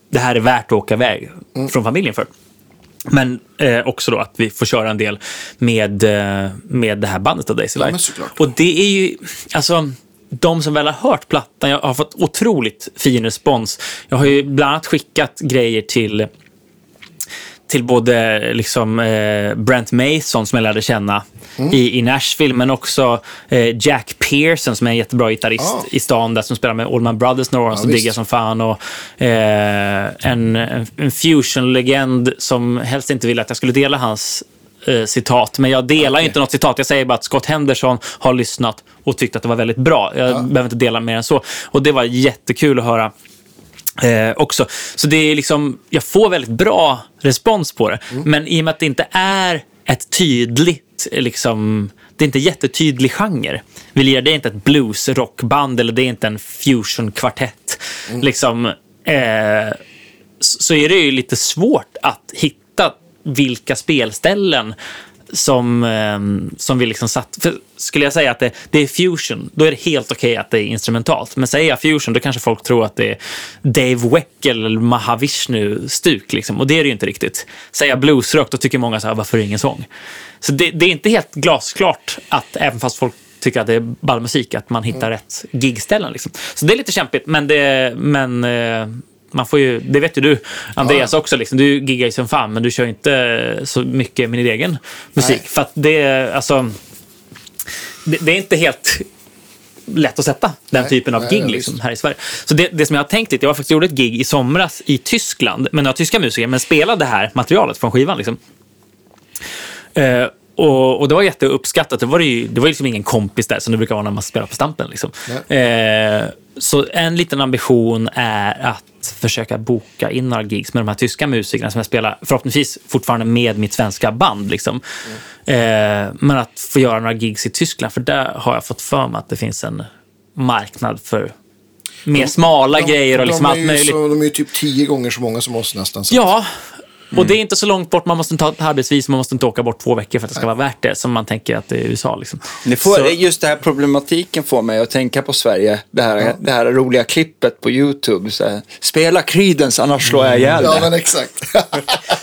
det här är värt att åka iväg från familjen för. Men eh, också då att vi får köra en del med, eh, med det här bandet av Daisy Light. såklart. och det är ju, alltså, de som väl har hört plattan, jag har fått otroligt fin respons. Jag har ju bland annat skickat grejer till till både liksom, eh, Brent Mason som jag lärde känna Mm. i, i Nashville, men också eh, Jack Pearson som är en jättebra gitarrist Ah. i stan där som spelar med Allman Brothers några år, som visst. diggar som fan. Och, eh, en, en, en fusion-legend som helst inte ville att jag skulle dela hans eh, citat. Men jag delar ju inte något citat. Jag säger bara att Scott Henderson har lyssnat och tyckt att det var väldigt bra. Jag behöver inte dela mer än så. Och det var jättekul att höra. Eh, också. Så det är liksom, jag får väldigt bra respons på det. Men i och med att det inte är ett tydligt, eh, liksom, det är inte jättetydlig genre. Vi lirar, det är inte ett blues-rockband eller det är inte en fusion-kvartett. Liksom, eh, så är det ju lite svårt att hitta vilka spelställen som, eh, som vi liksom satt... För skulle jag säga att det, det är fusion, då är det helt okej att det är instrumentalt. Men säger jag fusion, då kanske folk tror att det är Dave Weckel eller Mahavishnu-stuk. Liksom. Och det är det ju inte riktigt. Säger jag bluesrock, då tycker många så här, varför är det ingen sång? Så det, det är inte helt glasklart att, även fast folk tycker att det är ball musik, att man hittar rätt gigställen. Liksom. Så det är lite kämpigt, men, det, men eh, man får ju, det vet ju du, Andreas också. Liksom. Du giggar ju som fan, men du kör inte så mycket med din egen musik. Nej. För att det, är, alltså, det, det är inte helt lätt att sätta den Nej, typen av nej, gig nej, liksom, här i Sverige. Så det, det som jag har tänkt lite, jag faktiskt gjorde ett gig i somras i Tyskland med några tyska musiker, men spelade det här materialet från skivan. Liksom. Eh, och, och det var jätteuppskattat. Det var, ju, det var liksom ingen kompis där som det brukar vara när man spelar på Stampen. Liksom. Eh, så en liten ambition är att försöka boka in några gigs med de här tyska musikerna som jag spelar, förhoppningsvis fortfarande med mitt svenska band. Liksom. Eh, men att få göra några gigs i Tyskland, för där har jag fått för mig att det finns en marknad för mer smala grejer och liksom de, allt möjligt. De är ju typ tio gånger så många som oss nästan. Så. Ja, och det är inte så långt bort. Man måste inte ha ett arbetsvis, man måste inte åka bort två veckor för att det ska vara värt det, som man tänker att det är i USA. Liksom. Det får, Så- Just den här problematiken får mig att tänka på Sverige. Det här, det här roliga klippet på YouTube. Så här, Spela Creedence annars slår jag ihjäl Ja, dig." men exakt. (laughs)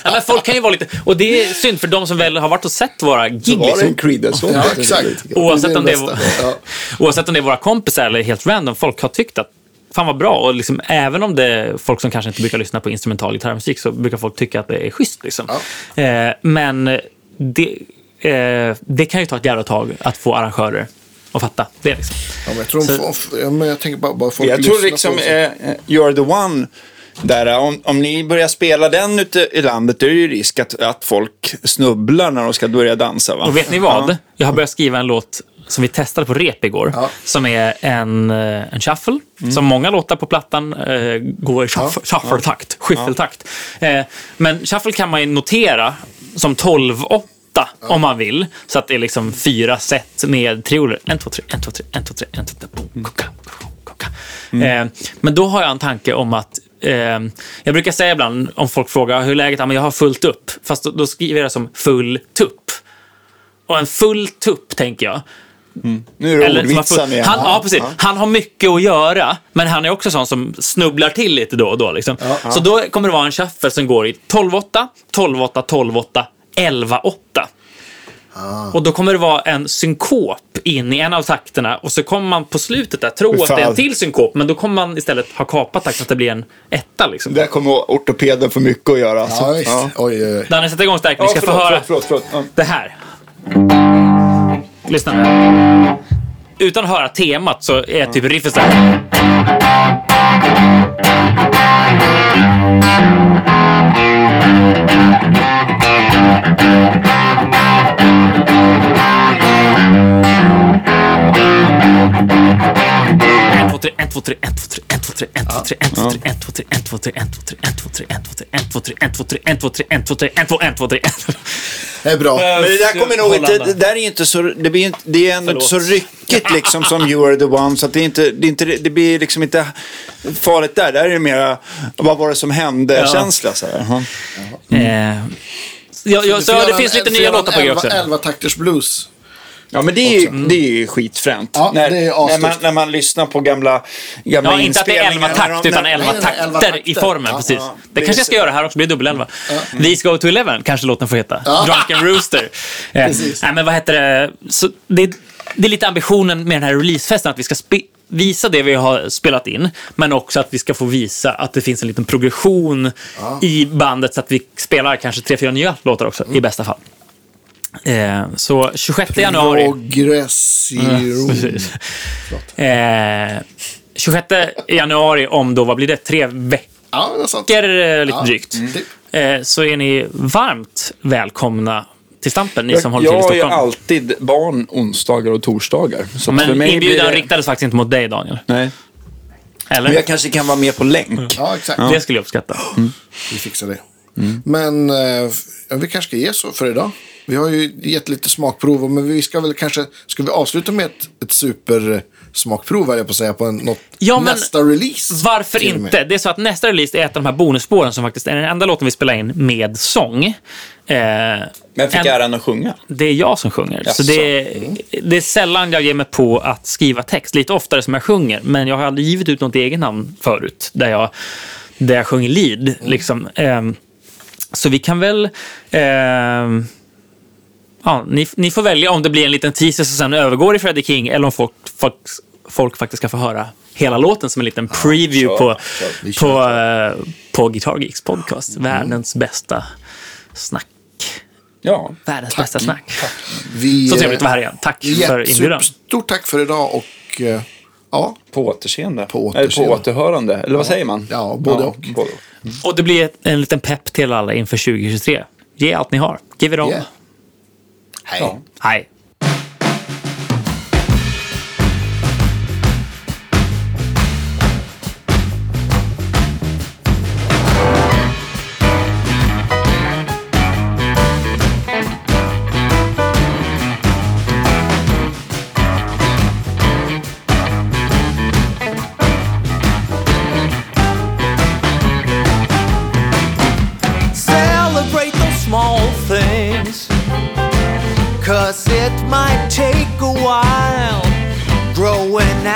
Ja, men folk kan ju vara lite... Och det är synd för de som väl har varit och sett våra gig. Var det Liksom, en Creedence? ja, exakt. Oavsett det om det är. Ja. oavsett om det är våra kompisar eller helt random, folk har tyckt att fan vad bra. Och liksom, även om det är folk som kanske inte brukar lyssna på instrumental gitarrmusik så brukar folk tycka att det är schysst. Liksom. Eh, men det, eh, det kan ju ta ett jävla tag att få arrangörer att fatta det. Liksom. Ja, men jag tror Så- ja, men jag tänker bara, bara folk Jag tror liksom på eh, eh, You're the one. Där, om, om ni börjar spela den ute i landet, då är det ju risk att, att folk snubblar när de ska börja dansa. Va? Och vet ni vad? Ja. Jag har börjat skriva en låt som vi testade på rep igår. Ja. Som är en, eh, en shuffle. Som många låtar på plattan eh, går i shuffle, shuffle-takt, skyffeltakt. Eh, men shuffle kan man ju notera som 12-8 om man vill. Så att det är liksom fyra set med trioler. En, två, tre, en, två, tre, en, två, tre, en, två, tre, boom, kuka, boom, kuka. Eh, men då har jag en tanke om att eh, jag brukar säga ibland om folk frågar hur läget är, men jag har fullt upp. Fast då, då skriver jag det som full tupp. Och en full tupp, tänker jag. Nu är det Eller ordvitsar igen. han, ja, precis. Han har mycket att göra, men han är också sån som snubblar till lite då och då. Liksom. Så då kommer det vara en shuffle som går i 12-8, 12-8, 12-8, 11-8. Och då kommer det vara en synkop in i en av takterna och så kommer man på slutet där tro att det är en till synkop, men då kommer man istället ha kapat takten så att det blir en etta. Liksom. Där kommer ortopeden få mycket att göra. Alltså. Ja. Oj, oj, oj. Danne, sätt igång. Ni Ja, ska få förlåt, höra förlåt, förlåt, förlåt. Ja. det här. Lyssna. Utan att höra temat så är typ riffet så här. En, två, tre, en, två, tre, en, två, tre, en, två, tre, en, två, tre, en, två, tre, en, två, tre, en, två, tre, en, två, tre, en, två, tre, en, två, tre, en, två, tre, en, två, tre, en, två, tre, en, två, tre, en, två, en, två, tre, en. Det är bra. Men det där kommer nog inte, det där är inte så, det, blir inte, det är ändå inte så ryckigt liksom som You are the one. Så att det, är inte, det, är inte, det blir liksom inte farligt där. Där är det mera, vad var det som hände-känsla. Så här. Ja. Eh, Ja, ja, så det finns lite nya låtar på G också. 11 takters blues. Ja, men det är, ju, det är ju skitfränt. Ja, när, det är när, man, när man lyssnar på gamla, gamla Ja, inte att det är 11 inspelningar, när takt, utan när- 11 nej, nej, elva takter i formen. Ja, precis. ja. Det, kanske jag ska göra här också, blir dubbel 11. These go to 11, kanske låten får heta. Drunken Rooster. Eh, Precis. nej, men vad heter det? Så det, det är lite ambitionen med den här releasefesten, att vi ska spe, visa det vi har spelat in, men också att vi ska få visa att det finns en liten progression i bandet så att vi spelar kanske tre, fyra nya låtar också, i bästa fall. Eh, så 26 januari. Progressiron. Precis. Eh, 26 januari om då, vad blir det, tre veckor Ja, det är sant. eh, lite Ja, drygt. typ. Eh, så är ni varmt välkomna till Stampen, ni som håller till i jag har ju Stockholm. alltid barn onsdagar och torsdagar. Så Men mig inbjudan blir det- riktades faktiskt inte mot dig, Daniel. Nej. Eller? Men jag kanske kan vara med på länk. Ja, exakt. Det skulle jag uppskatta. Vi fixar det. Men eh, ja, vi kanske ska ge så för idag. Vi har ju gett lite smakprov, men vi ska väl kanske... Ska vi avsluta med ett, ett supersmakprov, höll jag på att säga, på en, något, Ja, men nästa release? Varför inte? Det är så att nästa release är ett av de här bonusspåren som faktiskt är den enda låten vi spelar in med sång. Eh, Men fick en- äran att sjunga. Det är jag som sjunger. Så det, är, det är sällan jag ger mig på att skriva text. Lite oftare som jag sjunger. Men jag har aldrig givit ut något eget namn förut. Där jag, där jag sjunger lead. Liksom. Ehm, så vi kan väl... ehm, ja, ni, ni får välja om det blir en liten teaser som sen övergår i Freddie King. Eller om folk, folk, folk faktiskt ska få höra hela låten som en liten preview kör, på, kör. Vi på, eh, på Guitar Geeks podcast. Världens bästa snack. Ja. Världens bästa snack. Vi, Så trevligt att vara här igen. Tack jätte- för inbjudan. Stort tack för idag och eh, Ja, På återseende. På Eller återseende. på återhörande. Eller vad säger man? Ja, både och. Både och. Och det blir en liten pepp till alla inför 2023. Ge allt ni har. Give it all. Yeah. Hej. Ja.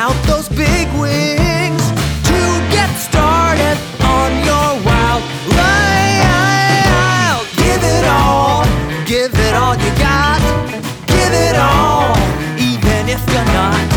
out those big wings to get started on your wild ride. Give it all, give it all you got, give it all, even if you're not.